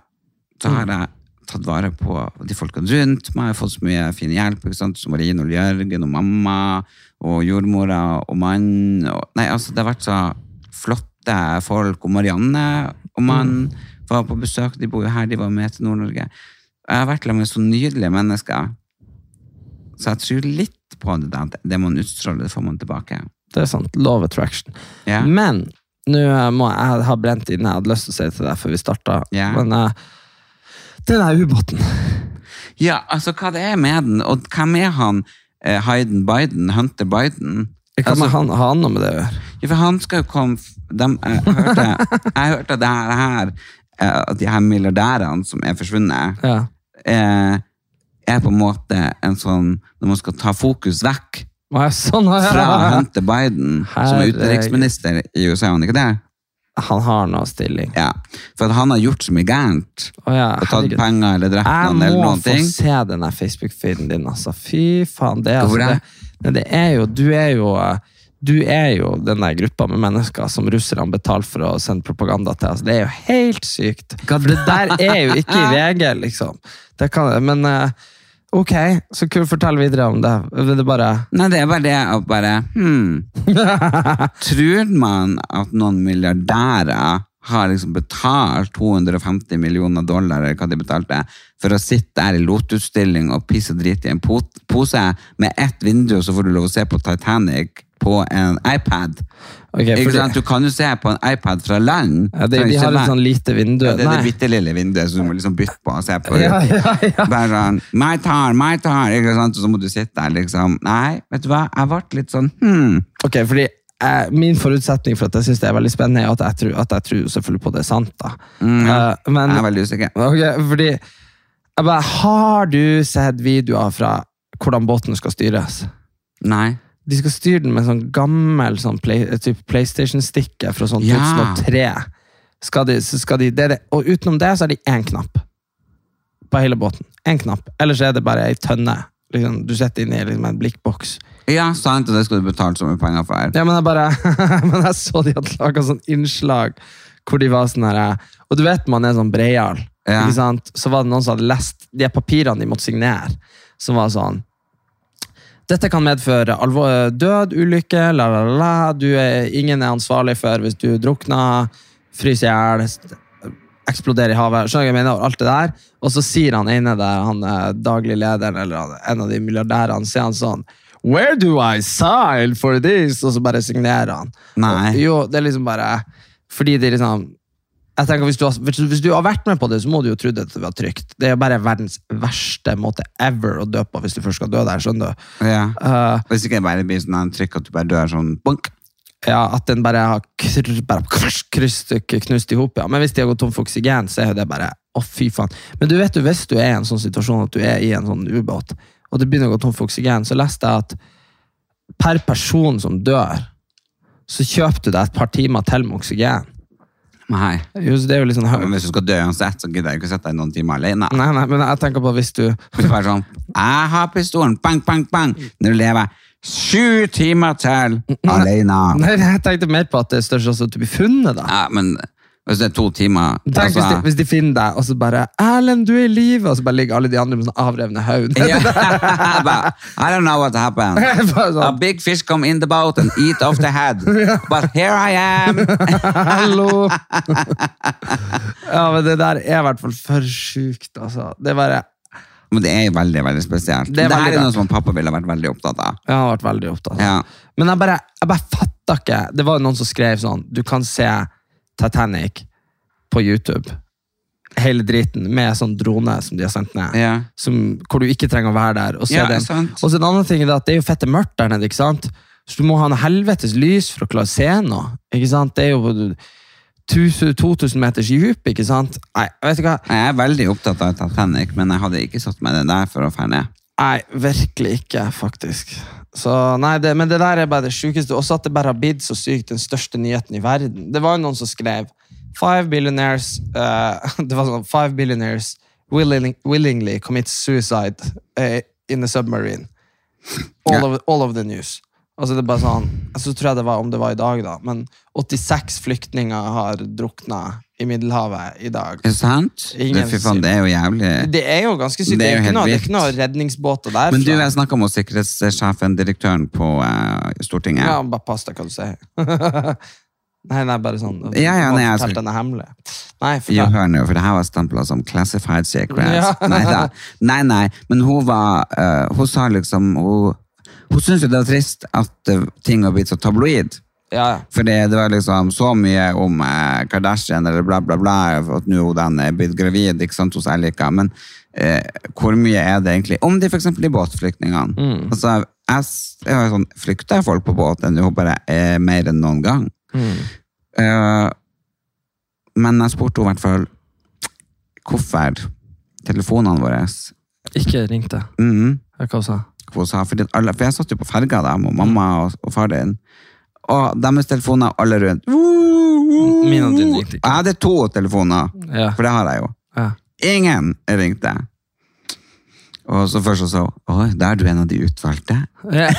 Så har jeg tatt vare på de folkene rundt meg. Jeg har fått så mye fin hjelp. ikke sant? Som Marine og Jørgen og mamma og jordmora og mannen. Nei, altså, det har vært så flotte folk. Og Marianne og mannen var på besøk. De bor jo her, de var med til Nord-Norge. Jeg har vært sammen med så nydelige mennesker. Så jeg tror litt på det. Det man utstråler, det får man tilbake. det er sant. Love attraction. Ja. Men nå eh, må jeg ha brent inne. Jeg hadde lyst til å si det til deg før vi starta. yeah. Men uh, den der ubåten Ja, altså hva det er med den, og hvem er han? Eh, Hayden Biden? Hunter Biden? Hva Altså, han, har han noe med det å gjøre? ja, for han skal jo komme de, jeg, hørte, jeg hørte det her, eh, at de her milliardærene som er forsvunnet, Ja. eh, er på en måte en sånn Når man skal ta fokus vekk sånn, ja. fra Hunter Biden, som er utenriksminister i USA, han ikke det? Han har noe stilling. Ja. For han har gjort så mye gærent. Oh, ja, Og tatt herregud. penger eller drept Jeg noen eller må få ting. se den Facebook-feeden din, altså. Fy faen. Det, altså, det? nei, det er jo Du er jo eh, du er jo den der gruppa med mennesker som russerne betaler for å sende propaganda til. Altså, det er jo helt sykt. For det der er jo ikke i VG, liksom. Det kan, men eh, ok, så kult. Fortell videre om det. Det er bare Nei, det er bare det at bare hmm. <laughs> Tror man at noen milliardærer har liksom betalt 250 millioner dollar eller hva de betalte, for å sitte der i lotusstilling og pisse og drite i en pose med ett vindu, og så får du lov å se på Titanic på en iPad? Ok, Ikke sant? Du kan jo se på en iPad fra land. ja, det, De har et sånn lite vindu. ja, det er det bitte lille vinduet som du må liksom bytte på og se på. <laughs> Ja, ja, ja. Bare sånn, my turn, my turn, ikke sant? Og så må du sitte der liksom. Nei, vet du hva? Jeg ble litt sånn, hmm. Ok, fordi eh, Min forutsetning for at jeg synes det er veldig spennende, er at jeg tror, at jeg tror selvfølgelig på det er sant. da. Ja, men, Jeg er veldig usikker. Ok, fordi jeg bare, Har du sett videoer fra hvordan båten skal styres? Nei. De skal styre den med sånn gammel sånn play, typ PlayStation-stikke fra sånn Ja. 2003. Skal de, skal de, det det, og utenom det så er det én knapp på hele båten. En knapp. Ellers er det bare ei tønne. Liksom, du sitter inni liksom, en blikkboks. Ja, sant, og det skal du betale så mye penger for. Ja, men jeg bare <laughs> Men jeg så de hadde laga sånn innslag hvor de var sånn her Og du vet man er sånn breial, Ja. Så var det noen som hadde lest de papirene de måtte signere, som var sånn dette kan medføre alvor, død, ulykke, la, la, la. Du er, ingen er ansvarlig for hvis du drukner, fryser i hjel, eksploderer i havet. Skjønner du hva jeg mener? Alt det der. Og så sier han ene der, han er daglig lederen, eller en av de milliardærene, sier han sånn Where do I sign for this? Og så bare signerer han. Nei. Og, jo, det er liksom bare Fordi det er liksom jeg tenker hvis du, har, hvis, du har vært med på det, så må du jo tro det var trygt. Det er jo bare verdens verste måte ever å dø på hvis du først skal dø der. skjønner du? Ja. Uh, Hvis ikke det bare blir sånn trykk at du bare dør sånn bunk. Ja, At den bare har kr bare kryst, knust i hop. Ja. Men hvis de har gått tom for oksygen, så er jo det bare å fy faen. Men du vet jo, hvis du er i en sånn situasjon at du er i en sånn ubåt, og det begynner å gå tom for oksygen, så leste jeg at per person som dør, så kjøper du deg et par timer til med oksygen. Nei. Jo, så det er jo litt sånn Men hvis du skal dø uansett, så gidder jeg ikke å sette deg noen timer alene. Nei, nei, men jeg tenker på hvis du Hvis du bare sånn, jeg har pistolen, bang, bang, bang. Når du lever sju timer til alene. Nei, jeg tenkte mer på at det er størst sannsynlig at du blir funnet, da. Ja, men hvis det er to timer Tenk hvis, de, altså, hvis de finner deg, og så bare 'Erlend, du er i live!' Og så bare ligger alle de andre med sånn avrevne hode. <laughs> I don't know what happened. <laughs> sånn. A big fish come in the boat and eat off the head. <laughs> But here I am. Hallo! ja, men det der er i hvert fall for sjukt, altså. Det er bare Men det er jo veldig, veldig spesielt. Det er Det, er noe som pappa ville vært veldig opptatt av. Jeg har vært veldig opptatt. Ja. Men jeg bare, jeg bare fatta ikke Det var noen som skrev sånn Du kan se Titanic på YouTube. Hele driten med sånn drone som de har sendt ned. Ja. Som, hvor du ikke trenger å være der. Og Ja, den. sant. og så en annen ting er at det er jo fette mørkt der nede. ikke sant? Så du må ha en helvetes lys for å klare å se noe. ikke sant? Det er jo 2000 meters dyp, ikke sant? Nei, vet du hva? Jeg er veldig opptatt av Titanic, men jeg hadde ikke satt meg det der for å dra ned. Nei, virkelig ikke, faktisk. Så, nei, det, Men det der er bare det sjukeste. Også at det bare har blitt så sykt den største nyheten i verden. Det var jo noen som skrev Five billionaires uh, <laughs> Det var sånn Five billionaires willing, willingly commit suicide eh, in a submarine. All, yeah. of, all of the news. Altså det er bare sånn, så tror jeg det var om det var i dag, da. Men 86 flyktninger har drukna i Middelhavet i dag. Er det sant? Ingen fy faen, det er jo jævlig. Det er jo ganske sykt. Det Det er jo ikke noe, det er ikke noe redningsbåter derfra. Men du, jeg snakka med sikkerhetssjefen, direktøren på uh, Stortinget. Ja, bare pass deg hva du sier. <laughs> nei, nei, bare sånn. Ja, ja, nei, jeg Fortell den er hemmelig. Nei, Jo, hør nå, for det her var stempla som classified secrets. Ja. Nei da. Nei, nei, men hun var uh, Hun sa liksom Hun, hun syntes jo det var trist at uh, ting har blitt så tabloid. Ja, Fordi For det, var liksom så mye om eh, Kardashian eller bla, bla, bla, at nå den er blitt gravid ikke sant, hos Elika. Men eh, hvor mye er det egentlig? Om de eksempel de båtflyktningene. Mm. Altså, jeg, jeg sånn, flykter folk på båten nå bare eh, mer enn noen gang? Mm. Eh, men jeg spurte henne i hvert fall hvorfor telefonene våre Ikke ringte? Mm -hmm. Hva sa hun sa, fordi alle, For jeg satt jo på ferga da, med mamma og, og far din. Og deres telefoner alle rundt. Min og din ringte ikke. Jeg hadde to telefoner, Ja. for det har jeg jo. ja. Ingen ringte. Og så først så sa hun Oi, da er du en av de utvalgte. <laughs> <laughs> Jeg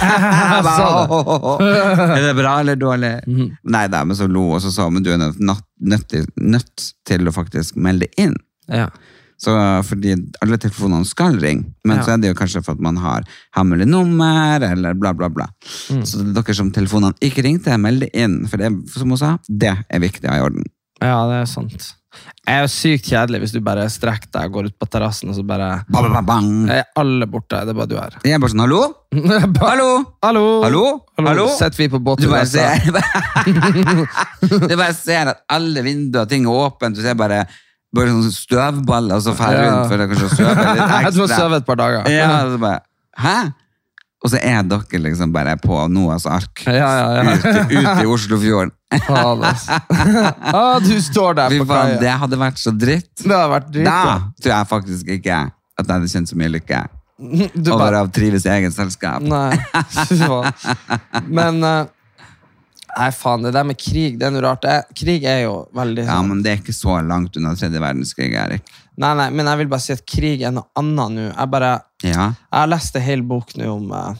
sa det. er det bra eller dårlig? Nei da, men så lo og så sa hun men du er nødt, nødt, nødt til å faktisk melde inn. Ja. Så, fordi alle telefonene skal ringe, men Ja. så er det jo kanskje for at man har hemmelig nummer, eller bla, bla, bla. Mm. Så dere som telefonene ikke ringte, meld det inn, for det, som hun sa, det er viktig å ha i orden. ja, det er sant. Jeg er jo sykt kjedelig hvis du bare strekker deg og går ut på terrassen, og så bare Ba, ba, ba, bang. er alle borte. Det er bare du her. Jeg er bare sånn, hallo? <laughs> Hallo? Hallo! Hallo? Hallo? Sitter vi på Du bare altså? ser, <laughs> du bare ser at alle vinduer og ting er åpent, du ser bare, bare sånn støvballer som fer Ja. rundt, for er kanskje støve litt <laughs> Du har ekstra. sovet et par dager. Ja, og så bare, hæ? Og så er dere liksom bare på Noahs ark. ja, ja. ja. Ute, ut i Oslofjorden. Altså. ah, <laughs> du står der på kaia. det hadde vært så dritt. Det hadde vært dritt Da tror jeg faktisk ikke at jeg hadde kjent så mye lykke Du over bare å trives i eget selskap. Nei. <laughs> Men eh, Nei, faen, det der med krig, det er noe rart. Krig er jo veldig Ja, men det er ikke så langt unna tredje verdenskrig, Erik. Nei, nei, men jeg vil bare si at krig er noe annet nå. Jeg bare Ja. Jeg har lest en hel bok nå om eh,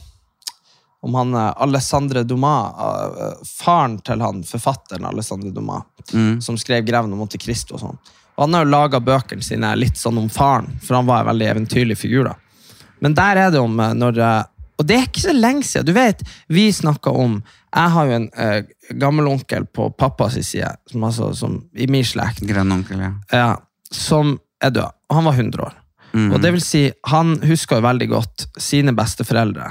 om han eh, Alessandre Dumas, eh, faren til han forfatteren Alessandre Dumas, Mm. som skrev 'Greven og Monte Cristo'. og sånn. Og Han har jo laga bøkene sine litt sånn om faren, for han var en veldig eventyrlig figur. da. Men der er det om når Og det er ikke så lenge siden. Du vet, vi snakka om Jeg har jo en uh, gammelonkel på pappas side, som, altså, som, i min slekt, Grandonkel, ja. ja, som er død. Og han var 100 år. Og det vil si, han husker jo veldig godt sine besteforeldre.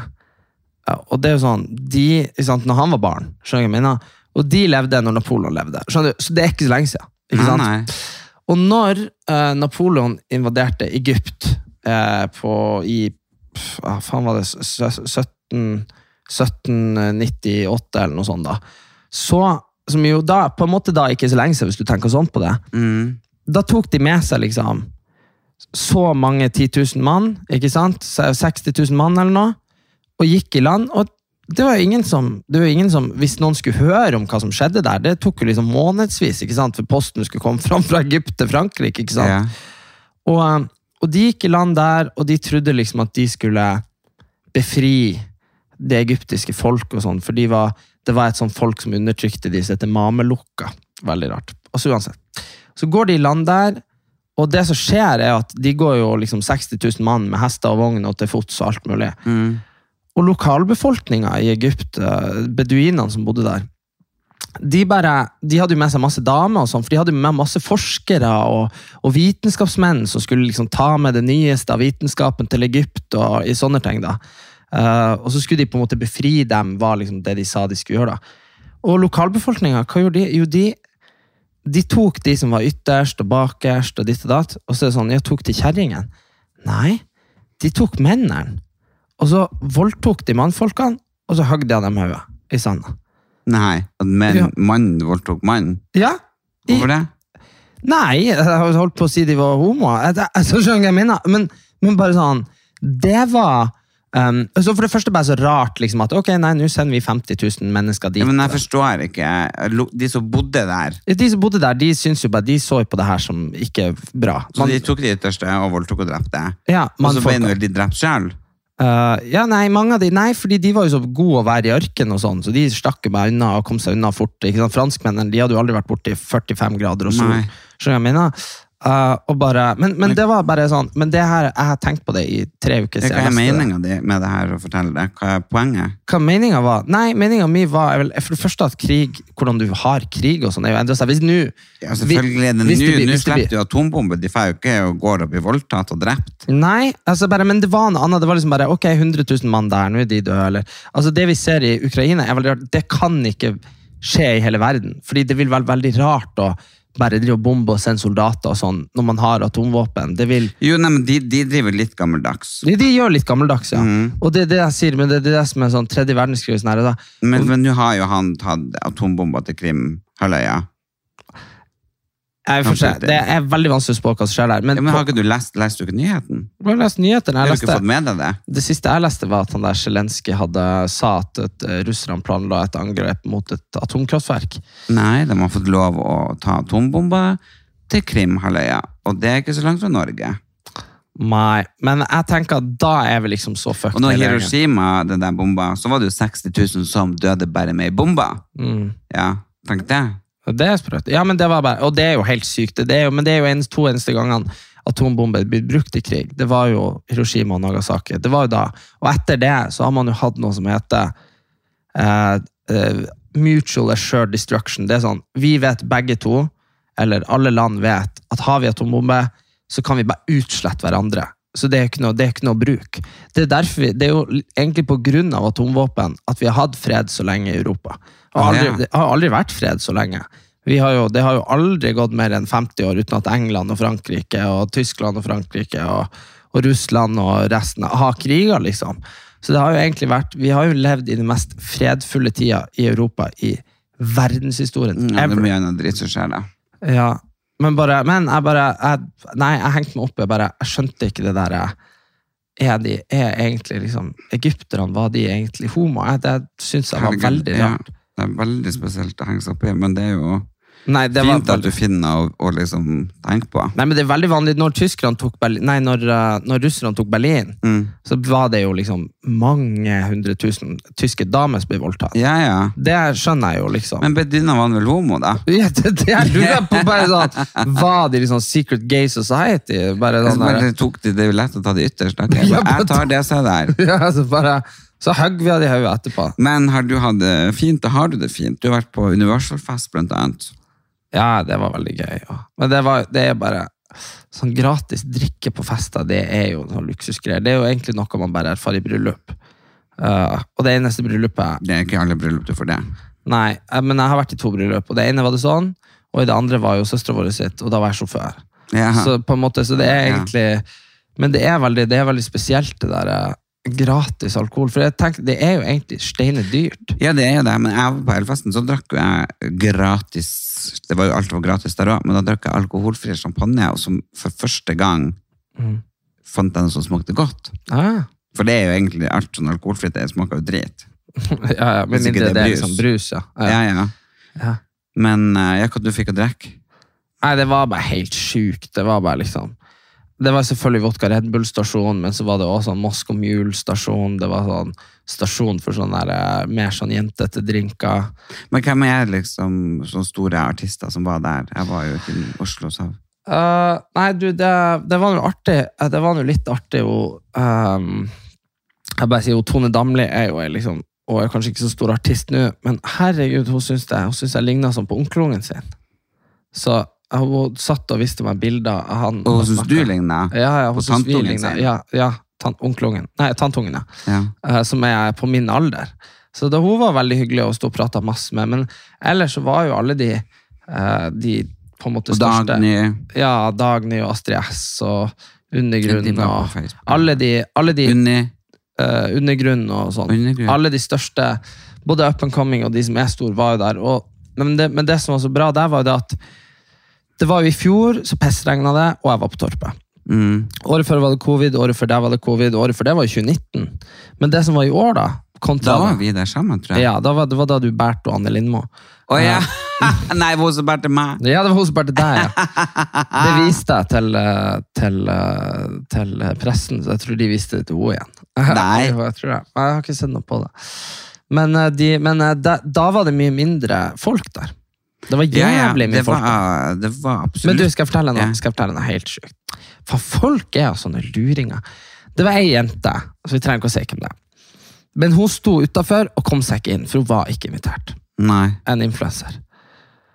Ja, og det er jo sånn, de, ikke sant, når han var barn, skjønner jeg mine, Og de levde når Napoleon levde. Skjønner du? Så det er ikke så lenge siden. Ikke sant? nei. Og når eh, Napoleon invaderte Egypt eh, på, i hva faen var det, s- s- 17, 1798 eller noe sånt, da, så, som jo da, på en måte da ikke er så lenge siden, hvis du tenker sånn på det, Mm. da tok de med seg liksom så mange 10 000 mann, ikke sant? 60 000 mann eller noe, og gikk i land. Og det var ingen som, det var ingen som hvis noen skulle høre om hva som skjedde der, det tok jo liksom månedsvis, ikke sant? For posten skulle komme fram fra Egypt til Frankrike, ikke sant? Ja. Og, og de gikk i land der, og de trodde liksom at de skulle befri det egyptiske folk og sånn, for de var, det var et sånt folk som undertrykte de, som heter mamelukka. Veldig rart. Og så uansett. Så går de i land der, og det som skjer er at de går jo liksom 60 000 mann med hester og vogn og til fots og alt mulig. Mm. Og lokalbefolkninga i Egypt, eh, beduinene som bodde der, de, bare, de hadde jo med seg masse damer, og sånn, for de hadde med masse forskere og, og vitenskapsmenn som skulle liksom ta med det nyeste av vitenskapen til Egypt og i sånne ting. da. Eh, og så skulle de på en måte befri dem, var liksom det de sa de skulle gjøre. da. Og lokalbefolkninga, hva gjorde de? Jo, de, de tok de som var ytterst og bakerst, og ditt og datt, og så er det sånn, ja, tok de kjerringen? Nei, de tok mennene. Og så voldtok de mannfolkene, og så høgde de dem i hodet i sanda. Nei, at menn, Ja. mann voldtok mann. Ja. I, Hvorfor det? nei, jeg holdt på å si de var homoer. Jeg, jeg, skjønner hva jeg mener. Men, men bare sånn Det var um, så For det første bare så rart liksom, at ok, nei, nå sender vi 50 000 mennesker dit. Ja, men jeg forstår ikke. De som bodde der, de som bodde der, de syns jo bare De så på det her som ikke bra. så de tok de ytterste og voldtok og drepte. ja, Og så ble vel de drept sjøl. Uh, ja, nei, mange av de, nei, fordi de var jo så gode å være i ørken og sånn, så de stakk bare unna og kom seg unna fort. Franskmennene de hadde jo aldri vært borte i 45 grader og sol. Skjønner jeg mener? Eh, og bare, men, men det var bare sånn Men det her, jeg har tenkt på det i tre uker Hva er meninga di med det her å fortelle det? Hva er poenget? Hva meninga var? Nei, meninga mi var vel, for det første at krig, hvordan du har krig og sånn, er jo endra seg. Hvis nå Ja, selvfølgelig er det nå. Nå slipper du atombomber. De får jo ikke og går og blir voldtatt og drept. Nei, altså bare, men det var noe annet. Det var liksom bare, ok, 100 000 mann der, nå er de døde. Eller, altså det vi ser i Ukraina, er veldig rart. Det kan ikke skje i hele verden. Fordi det vil være veldig rart å bare drive og bombe og sende soldater og sånn, når man har atomvåpen. Det vil... Jo, nei, men de, de driver litt gammeldags. De, de gjør litt gammeldags, ja. Mm. Og det er det jeg sier, men det, det er det som er sånn tredje verdenskrig. Sånn her, da. Men men nå har jo han tatt atombomber til Krimhalvøya. Jeg, se. det er veldig vanskelig å spå hva som skjer der. Men, Ja, men har ikke du lest, lest du ikke nyheten? jeg har lest nyhetene. Har Jeg du ikke fått med deg det? det siste jeg leste, var at han der Zelenskyj sa at et, eh, russerne planla et angrep mot et atomkraftverk. Nei, de har fått lov å ta atombomber til Krimhalvøya. Og det er ikke så langt fra Norge. Nei, men jeg tenker at da er vi liksom så fucked. Og når. Hiroshima, den der bomba, så var det jo 60 000 som døde bare med ei bombe. Mm. Ja, tenk det. Det er sprøtt. Ja, men det var bare, og det er jo helt sykt. Det jo, men det er jo en, to eneste gangene atombomber blir brukt i krig. Det var jo Hiroshima og Nagasaki. Det var jo da. Og etter det så har man jo hatt noe som heter eh, eh, mutual assured destruction. Det er sånn, vi vet begge to, eller alle land vet, at har vi atombombe, så kan vi bare utslette hverandre. Så det er ikke noe, det er ikke noe bruk. Det er, derfor vi, det er jo egentlig av atomvåpen at vi har hatt fred så lenge i Europa. Det har aldri, har aldri vært fred så lenge. Vi har jo, det har jo aldri gått mer enn 50 år uten at England og Frankrike og Tyskland og Frankrike og, og Russland og resten har kriger, liksom. Så det har jo egentlig vært, vi har jo levd i den mest fredfulle tida i Europa i verdenshistorien. Ja, det er mye annet dritt som skjer da. Ja, men bare, men jeg bare, jeg, nei, jeg hengte meg opp, jeg bare, jeg skjønte ikke det der, eh, er de, er egentlig liksom, egypterne, var de egentlig homo? Jeg, det synes jeg var veldig rart. Det er veldig spesielt å henge seg opp i, men det er jo Nei, det fint at du finner å, liksom tenke på. nei, men det er veldig vanlig, når Berlin, nei, når, eh, når russerne tok Berlin, Mm. så var det jo liksom mange hundre tusen tyske damer som ble voldtatt. Ja, ja. Det skjønner jeg jo liksom. Men Bedina var vel homo, da? <laughs> ja, det, det jeg lurer på bare sånn, var de liksom secret gay society? Bare Så sånn bare tok de, det er jo lett å ta det ytterst. Okay, Jeg tar det som er der. <laughs> ja, altså bare, så høgg vi av de hodet etterpå. Men har du hatt det fint, da har du det fint. Du har vært på Universal-fest, blant annet. Ja, det var veldig gøy. Ja. Men det, var, det er bare sånn gratis drikke på fester, det er jo sånn luksusgreier. Det er jo egentlig noe man bare erfarer i bryllup. Uh, og det eneste bryllupet Det er ikke alle bryllup du får det. Nei, eh, men jeg har vært i to bryllup, og det ene var det sånn, og i det andre var jo søstera vår sitt, og da var jeg sjåfør. Ja. Så på en måte, så det er egentlig Men det er veldig, det er veldig spesielt, det der eh, gratis alkohol. For jeg tenker, det er jo egentlig steile dyrt. Ja, det er jo det, men jeg var på Elfesten, så drakk jeg gratis Det var jo alt var gratis der òg, men da drakk jeg alkoholfri champagne, og som for første gang Mm. fant jeg noe som smakte godt. Ah. For det er jo egentlig alt sånn alkoholfritt, det smaker jo drit. <laughs> ja, ja, men Hvis ikke det det er brus. liksom brus, ja. ja. Ja, ja. Ja. Men eh, ja, hva du fikk å drikke? Nei, det var bare helt sjukt. Det var bare liksom Det var selvfølgelig Vodka Red Bull-stasjon, men så var det også sånn Moscow Mule-stasjon. Det var sånn stasjon for sånne der, eh, mer sånn jentete drinker. Men hvem er liksom sånne store artister som var der? Jeg var jo ikke i Oslo, så uh, nei, du, det, det var jo artig. eh, Det var jo litt artig jo Um, Jeg bare sier jo Tone Damli er jo liksom og er kanskje ikke så stor artist nå, men herregud, hun syns jeg, hun synes jeg ligna sånn på onkelungen sin. Så hun satt og viste meg bilder av han. Og syns du ligner? Ja, ja, hun syns vi ligner. Ja, ja onkelungen. Nei, tanteungen, ja. Eh, som er på min alder. Så da, hun var veldig hyggelig å stå og prate masse med, men ellers så var jo alle de, uh, de på en måte Og største Dagny Ja, Dagny og Astrid S og De Undergrunn og alle de, alle de Unni. Uh, Undergrunn og sånn. Undergrunn. Alle de største, både up and coming og de som er store, var jo der. Og, men, det, men det som var så bra der, var jo det at det var jo i fjor, så pissregna det, og jeg var på Torpet. Mm. Året før var det covid, året før det var det covid, året før det var jo 2019. Men det som var i år, da kontra, Da var vi der sammen, tror jeg. Ja, da var, det var da du bærte Anne Lindmo. Å ja! <laughs> Nei, det var også bare til meg. Ja, det var hun som bærte deg, ja. <laughs> Det viste jeg til, eh, til, eh, til pressen, så jeg tror de viste det til henne igjen. <laughs> Nei. Jeg tror jeg. Jeg har ikke sett noe på det. Men, eh, de, men eh, da, da var det mye mindre folk der. Det var jævlig mye folk. var, det var absolutt Men du, skal jeg fortelle noe, skal jeg fortelle noe helt sjukt? For folk er jo sånne luringer. Det var ei jente, så vi trenger ikke å si hvem det er. Men hun sto utafor og kom seg ikke inn, for hun var ikke invitert. Nei. En influenser.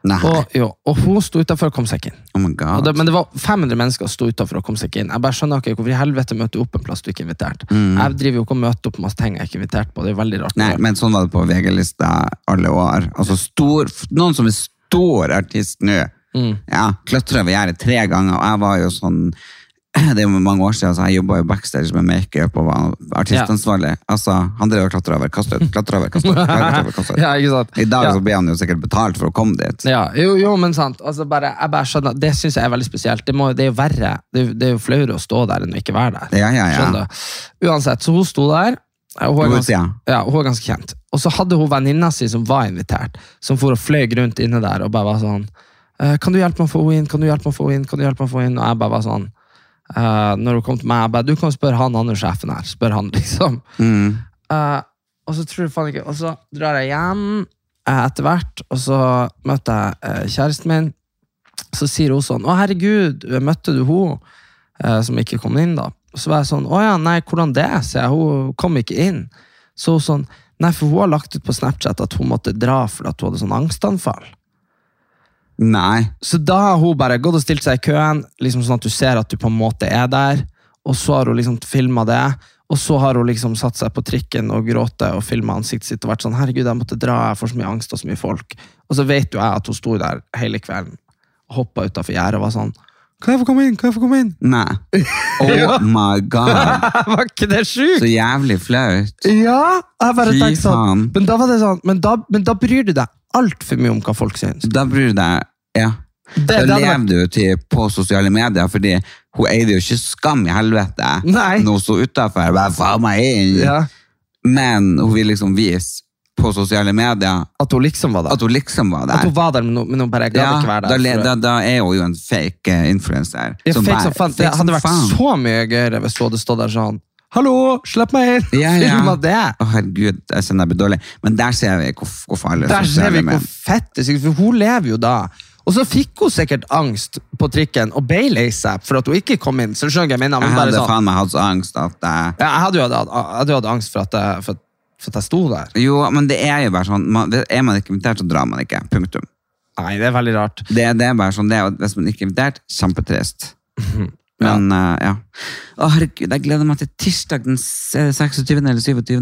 Og, og hun sto utafor og kom seg ikke inn. oh my god. det, men det var 500 mennesker som sto utafor og kom seg ikke inn. Jeg bare skjønner ikke hvorfor i helvete møter du opp en plass du ikke er invitert. Mm. Jeg driver jo ikke og møter opp masse ting jeg er ikke er invitert på. Det er veldig rart. Nei, men sånn var det på VG-lista alle år. Altså stor, noen som er stor artist nå. Mm. Ja, klatra over gjerdet tre ganger, og jeg var jo sånn <clears throat> det er jo mange år siden, så jeg jobba jo backstage med makeup og var artistansvarlig. Altså, Han drev og klatra over, kasta ut, klatra over, kasta <laughs> ut. over, kastet ut. ja, ikke sant? I dag ja. så ble han jo sikkert betalt for å komme dit. Ja, jo, jo, men sant. Altså, bare, jeg bare skjønner, Det syns jeg er veldig spesielt. Det, må, det er jo verre. Det, det er jo flauere å stå der enn å ikke være der. Ja, ja, ja. Skjønner du? Uansett, så hun sto der. Hun er, ganske, ja, hun er ganske kjent. Og så hadde hun venninna si som var invitert, som for og fløy rundt inne der og bare var sånn «Eh, Kan du hjelpe meg å få henne inn? Kan du hjelpe meg å få henne inn? Kan du hjelpe meg å få henne inn? Og jeg bare var sånn uh, Når hun kom til meg, jeg bare Du kan spørre han andre sjefen her. Spør han, liksom. Mm. Uh, og så tror jeg faen ikke Og så drar jeg hjem uh, etter hvert, og så møter jeg kjæresten min. Så sier hun sånn 'Å, herregud, møtte du hun som ikke kom inn', da? Så var jeg sånn 'Å ja, nei, hvordan det?' Så jeg. Hun kom ikke inn. Så hun sånn Nei, for hun har lagt ut på Snapchat at hun måtte dra fordi hun hadde sånn angstanfall. Nei. Så da har hun bare gått og stilt seg i køen, liksom sånn at du ser at du på en måte er der. Og så har hun liksom filma det, og så har hun liksom satt seg på trikken og gråte og filma ansiktet sitt og vært sånn 'herregud, jeg måtte dra, jeg får så mye angst og så mye folk'. Og så vet jo jeg at hun sto der hele kvelden og hoppa utafor gjerdet og var sånn 'Kan jeg få komme inn?' kan jeg få komme inn? Nei. <laughs> Oh my god. <laughs> var ikke det Så jævlig flaut. Ja! Jeg bare Fy tenkte sånn, faen. men da var det sånn, men da, men da bryr du deg altfor mye om hva folk syns. Da bryr du deg Ja. Det- Da det hadde vært- lever du til på sosiale medier, fordi hun eide jo ikke skam i helvete Nei. når hun sto utafor. Faen meg inn! Ja, Men hun vil liksom vise på sosiale medier at hun liksom var der. at hun liksom var der. At hun var der, men hun, men hun bare gadd Ja, ikke være der. da, da, da er hun jo en fake uh, influencer. Ja, som fake bare- som fan. Fake det hadde vært fan. så mye gøyere hvis hun hadde stått der sånn Hallo, slipp meg inn! Ja, <laughs> ja. Filma det! Å, herregud, jeg kjenner jeg blir dårlig. Men der ser vi hvor, hvor farlig Der ser vi hvor fett det er, for hun lever jo da. Og så fikk hun sikkert angst på trikken og ble lei seg for at hun ikke kom inn. Så du skjønner jeg mener? Men Jeg hadde sånn, faen meg hatt så angst at jeg ja, jeg hadde jo hatt, angst for at, for, for at jeg sto der. Jo, men det er jo bare sånn man, Er man ikke invitert, så drar man ikke. Punktum. Nei, det er veldig rart. Det, det er bare sånn det er, Hvis man ikke er invitert, kjempetrist. <laughs> Men eh, ja. Å, herregud, jeg gleder meg til tirsdag den s- er det 26. eller 27.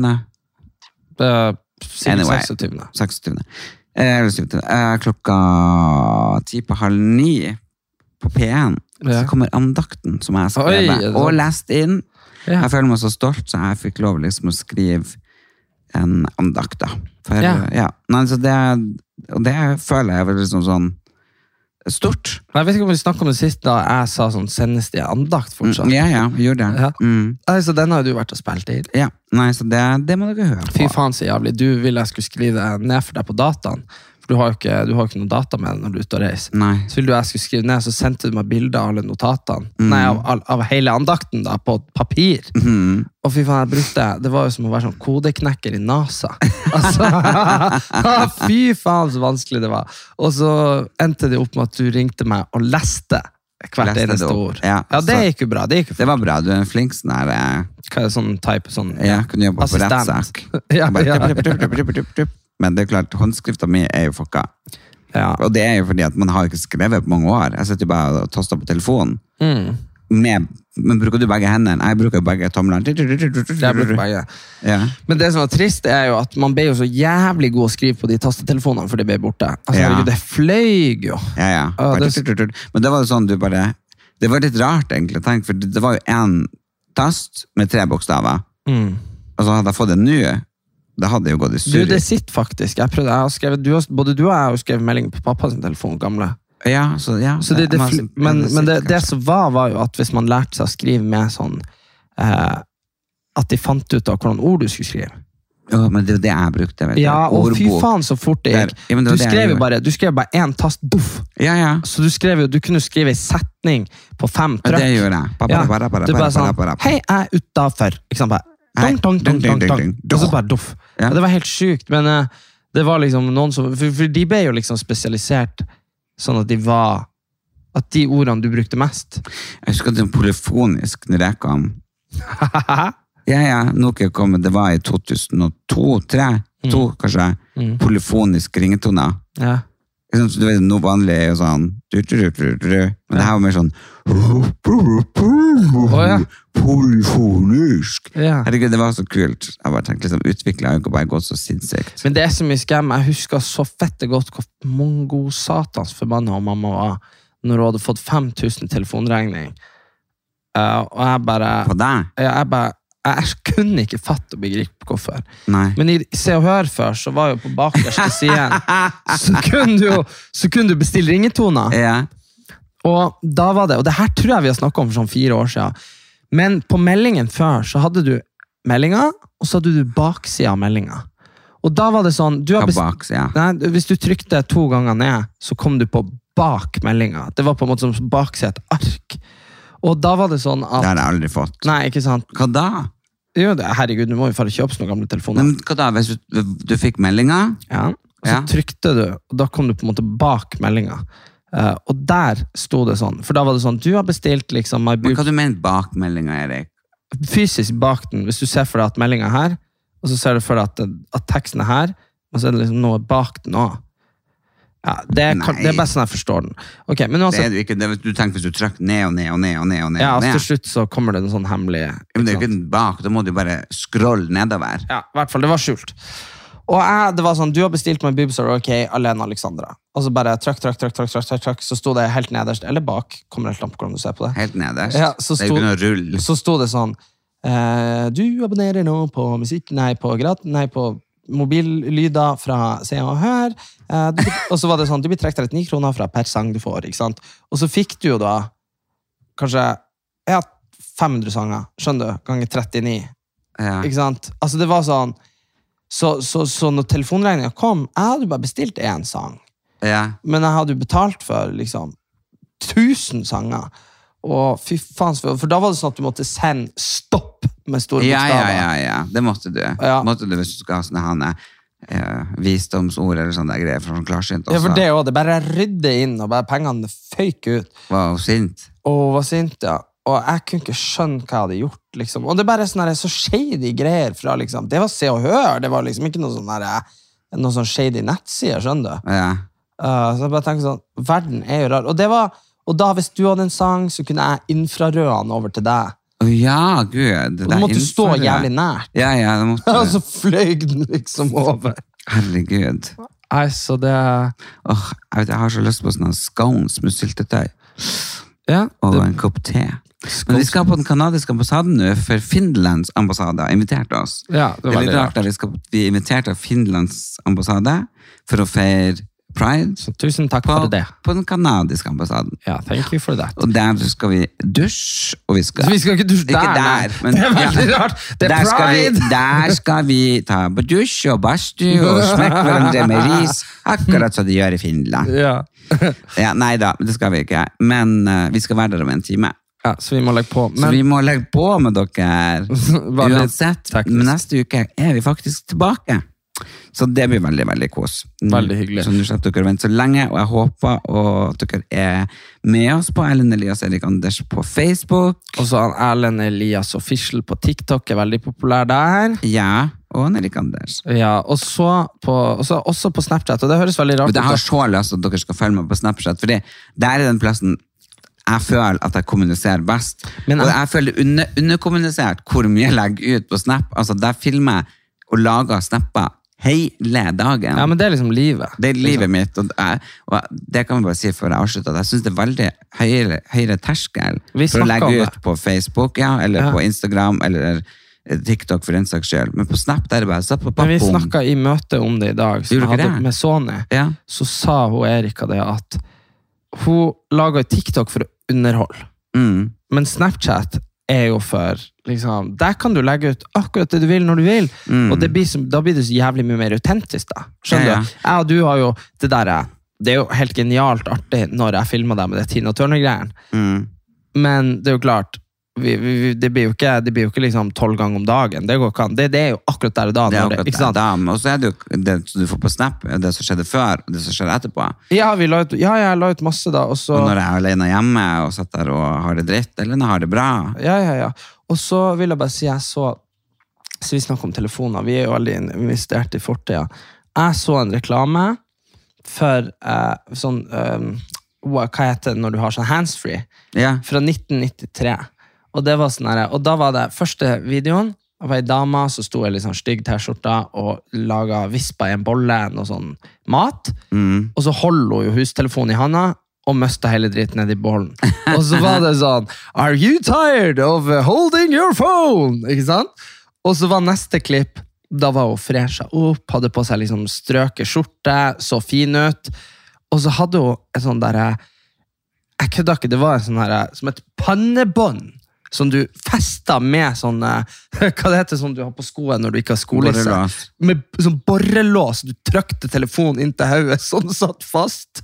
Det er sikkert Anyway. 26. 26. Eh, Eller 27. Eh, klokka ti på halv ni på P1 Ja. så kommer andakten som jeg har Oi, og lest inn. Ja. Jeg føler meg så stolt, så jeg fikk lov liksom å skrive en andakt. da. For, Ja. ja. Nei, så det, det føler jeg vel liksom sånn stort. Jeg vet ikke om vi snakka om det sist da jeg sa sånn sendes det andakt fortsatt. Ja, ja, gjorde det. Ja. Mm. Nei, Så den har jo du vært og spilt i. ja. Nei, så det, det må dere høre Fy faen så jævlig. Du ville jeg skulle skrive det ned for deg på dataen. Du har jo ikke, ikke noe data med deg når du er ute og reiser. Nei. Så ville du jeg skulle skrive ned, så sendte du meg bilder av alle notatene. Mm. Nei, av, av, av hele andakten da, på papir. Mm. Og fy faen, jeg brukte Det var jo som å være sånn kodeknekker i NASA. <laughs> Altså, <laughs> fy faen, så vanskelig det var. Og så endte det opp med at du ringte meg og leste hvert eneste ord. Ja, Ja, det gikk jo bra. Det gikk jo Det var bra. Du er en flink sånn her eh, Hva er det, sånn type sånn Ja, kunne jobba på rettssak. <laughs> Ja, ja. Men det er klart, håndskrifta mi er jo fucka. ja. Og det er jo fordi at man har ikke skrevet på mange år. Jeg sitter jo bare og taster på telefonen. Mm. Med, men bruker du begge hendene? Jeg bruker begge tomlene. Jeg bruker begge. Ja. Men det som er trist, er jo at man ble jo så jævlig god å skrive på de tastetelefonene, for de ble borte. Altså, Ja. det fløy jo. Ja, det-. Men det var jo sånn du bare Det var litt rart, egentlig. Tenk, for det det var jo én tast med tre bokstaver. Mm. Og så hadde jeg fått en ny. Det hadde jo gått i Du, surr. det sitter faktisk. Jeg prøvde, jeg har skrevet, du har, både du og jeg har jo skrevet melding på pappas telefon, gamle. Ja, så, ja, Så det, det, det, men men det, som var, var jo at hvis man lærte seg å skrive med sånn eh, At de fant ut av hvordan ord du skulle skrive. Ja, men det er jo det jeg brukte. Vet. Ja, og fy faen så fort det gikk. Ja, Du skrev jo bare du skrev bare én tast, boff! Ja, ja. Så du, skrev du kunne skrive en setning på fem Ja, det gjør jeg. Ja, du sånn ba, ba. Hei, jeg er utafor. Nei, Dong, dong, dong, ding, dong, dong. ding, ding. Og så bare doff. Ja. Det var helt sjukt, men eh, det var liksom noen som for, for de ble jo liksom spesialisert sånn at de var At de ordene du brukte mest Jeg husker det var polyfonisk når jeg kom. <laughs> Ja, ja, Nokia kom, det var i 2002-2003, to kanskje, polyfonisk ringetoner. Ja. Du vet, noe vanlig er jo sånn du, du, du, du, du. Men det her var mer sånn ja. Polyfonisk. Ja. Herregud, det var så kult. Jeg bare tenkte liksom, Utvikla har jo ikke bare gått så sinnssykt. Men det er så mye skam. Jeg husker så fette godt hvor mongo-satans forbanna mamma var når hun hadde fått 5000 telefonregning. Uh, og jeg bare, På deg? jeg, jeg bare jeg kunne ikke fatte og begripe hvorfor. Nei. Men i Se og Hør før, så var jo på bakerste <laughs> siden så kunne du så kunne du bestille ringetoner. Ja. Og da var det, og det her tror jeg vi har snakka om for sånn fire år siden. Men på meldingen før så hadde du meldinga, og så hadde du baksida av meldinga. Og da var det sånn du best-. Nei, Hvis du trykte to ganger ned, så kom du på bak meldinga. Det var på en måte som baksida av et ark. Og da var det sånn at Det har jeg aldri fått. Nei, ikke sant? Hva da? Jo, det, herregud, du må jo bare kjøpe noen gamle telefoner. Men hva da? Hvis du, du fikk meldinga? Ja. Og så Ja. trykte du, og da kom du på en måte bak meldinga. Uh, og der sto det sånn, for da var det sånn Du har bestilt liksom My Men hva du mener bak meldinga, Erik? fysisk bak den, hvis du ser for deg at meldinga er her, og så ser du for deg at, at teksten er her, og så er det liksom noe bak den òg. Ja, det, er, kan- det er best sånn jeg forstår den. Okay, men Det altså, er du ikke. Er- du tenker hvis du trykker ned og ned og ned og ned. og ned, ja, og altså, ned. til slutt så kommer det en sånn hemmelig Ja, Men det er jo ikke den bak, da må du bare scrolle nedover. Ja, i hvert fall, det var skjult. Og jeg, det var sånn, du har bestilt meg Boobs Are OK, Alene Alexandra. Og så bare trykk, trykk, trykk, trykk, trykk, trykk, så sto det helt nederst, eller bak, kommer helt an på hvordan du ser på det. Helt nederst. Ja, så det er jo sto- ikke. Så sto det sånn eh, Du abonnerer nå på musikk Nei, på, grat, nei, på mobillyder fra Se og Hør. Eh, og så var det sånn Du blir trukket 39 kroner fra per sang du får. ikke sant? Og så fikk du jo da kanskje ja, 500 sanger, skjønner du, ganger 39. Ja. Ikke sant? Altså, det var sånn Så, så, så når telefonregninga kom Jeg hadde bare bestilt én sang. Ja. Men jeg hadde jo betalt for liksom 1000 sanger. Og fy faen, for da var det sånn at du måtte sende stopp med store Ja, ja, bokstaver. ja, ja. Det måtte du. Ja. Måtte du hvis du skal ha sånne hane, eh, visdomsord eller sånne greier For sånn klarsynt også. Ja, for det òg. Det bare rydde inn, og bare pengene føyk ut. Var hun sint? Og var sint, ja. Og jeg kunne ikke skjønne hva jeg hadde gjort. liksom. Og det er bare sånne her så shady greier fra liksom Det var Se og Hør, det var liksom ikke noe sånn noe sånn shady nettside, skjønner du. Ja. Uh, så jeg bare tenker sånn, Verden er jo rar. Og, det var, og da, hvis du hadde en sang, så kunne jeg infrarøde den over til deg. Å ja, gud. Det du måtte måtte stå jævlig nært. Ja, ja, det måtte <laughs> Og så fløy den liksom over. Herregud. Nei, så det Åh, jeg, vet, jeg har så lyst på sånne scones med syltetøy Ja. og Det, en kopp te. Men vi skal på den kanadiske ambassaden nå, for Finlands ambassade har invitert oss. ja, det Det var er litt rart rart. at vi, skal, vi inviterte Finlands ambassade for å feire pride Så tusen takk på, for det. på den kanadiske ambassaden. Ja, thank you for that. Og der skal vi dusje, og vi skal Så vi skal ikke dusje der, der, men Det er veldig ja. rart. Det er der skal, vi, der skal vi ta på dusj og badstue og <laughs> smekke hverandre med ris, akkurat som de gjør i Finland. Ja. Ja, nei da, det skal vi ikke. Men uh, vi skal være der om en time. ja, så vi må legge på. Så vi må legge på med dere. <laughs> Uansett, neste uke er vi faktisk tilbake. Så det blir veldig veldig kos. Veldig hyggelig. Så nå slipper dere å vente så lenge, og jeg håper og at dere er med oss på Erlend Elias Erik Anders på Facebook. Og så er Erlend Elias Official på TikTok er veldig populær der. Ja, og Erik Anders. Ja, og så på, også, også på Snapchat, og det høres veldig rart ut. jeg har så lyst til at dere skal følge meg på Snapchat, fordi der er den plassen jeg føler at jeg kommuniserer best. Men og jeg- jeg føler det under, underkommunisert hvor mye jeg legger ut på Snap. Altså, der filmer jeg og lager snapper hele dagen. Ja, men det er liksom livet. det er livet mitt, og, jeg, og det kan vi bare si før jeg avslutter, jeg synes det er veldig høyere, høyere terskel for å legge ut på Facebook, ja, eller Ja. på Instagram, eller eh, TikTok for den saks skyld. Men på Snap, der er det bare zapp, zapp, Men vi snakka i møte om det i dag, som jeg hadde det? med Sony. Ja. Så sa hun Erika det at hun lager TikTok for å underholde. Mm. Men Snapchat er jo for liksom, Der kan du legge ut akkurat det du vil, når du vil. Mm. Og det blir så, da blir det så jævlig mye mer autentisk. da. Skjønner Ja, ja. du? Jeg og du har jo det der Det er jo helt genialt artig når jeg filmer deg med det Tina Turner-greien. Mm. Men det er jo klart, vi, vi, det blir jo ikke, det blir jo ikke liksom tolv ganger om dagen. Det går ikke an. Det, det er jo akkurat der og da. Det er akkurat. Da, Og så er det jo det du får på Snap, det som skjedde før, og det som skjer etterpå. Ja, vi la ut, ja, jeg la ut masse da, Også. Og når jeg er alene hjemme og sitter der og har det dritt, eller når jeg har det bra. Ja, ja, ja. Og så vil jeg bare si, jeg så Så vi snakker om telefoner, vi er jo veldig investert i fortida. Jeg så en reklame for eh, sånn eh, hva heter det når du har sånn handsfree? Yeah. Fra 1993. Og det var sånn her, og da var det første videoen. Det var ei dame som sto i litt sånn stygg T-skjorte og laga vispa i en bolle noe sånn mat. Mm. Og så holder hun jo hustelefonen i handa og mista hele dritten nedi bollen. <laughs> Og så var det sånn Are you tired of holding your phone? Ikke sant? Og så var neste klipp Da var hun fresha opp, hadde på seg liksom strøket skjorte, så fin ut. Og så hadde hun et sånn derre Jeg kødda ikke, det var en sånn der Som et pannebånd. Som du fester med sånn eh, <laughs> Hva det heter sånn du har på skoen når du ikke har skolisse? Borrelås. Med sånn borrelås. Du trykte telefonen inntil hodet, <laughs> sånn satt fast.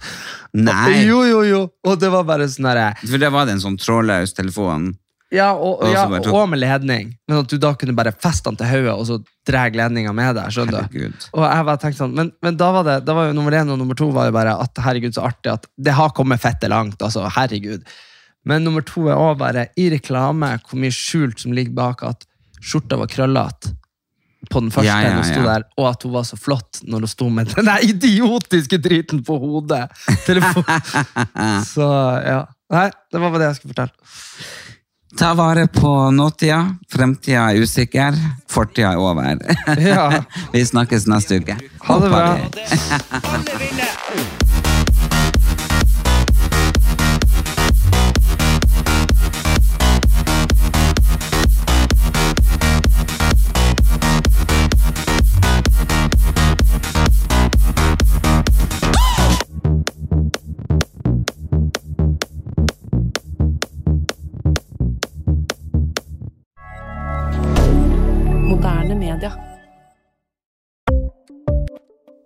Nei. Jo, jo, jo. Og det var bare sånn herre For det var det en sånn trådløs telefon. Ja, og, Og ja, tok- og med ledning. Men at du da kunne bare feste den til hodet, og så dra ledninga med deg. skjønner du? Og jeg bare tenkte sånn, men, men da var det, da var jo nummer én og nummer to var jo bare at herregud, så artig at det har kommet fette langt. altså, herregud. Men nummer to er også bare i reklame hvor mye skjult som ligger bak at skjorta var krøllete på den første Ja, ja, ja. hun sto der, og at hun var så flott når hun sto med den idiotiske driten på hodet. Telefon. <laughs> så ja. Nei, det var bare det jeg skulle fortelle. Ta vare på nåtida. Fremtida er usikker. Fortida er over. Ja. <laughs> Vi snakkes neste uke. Ha det bra. <laughs>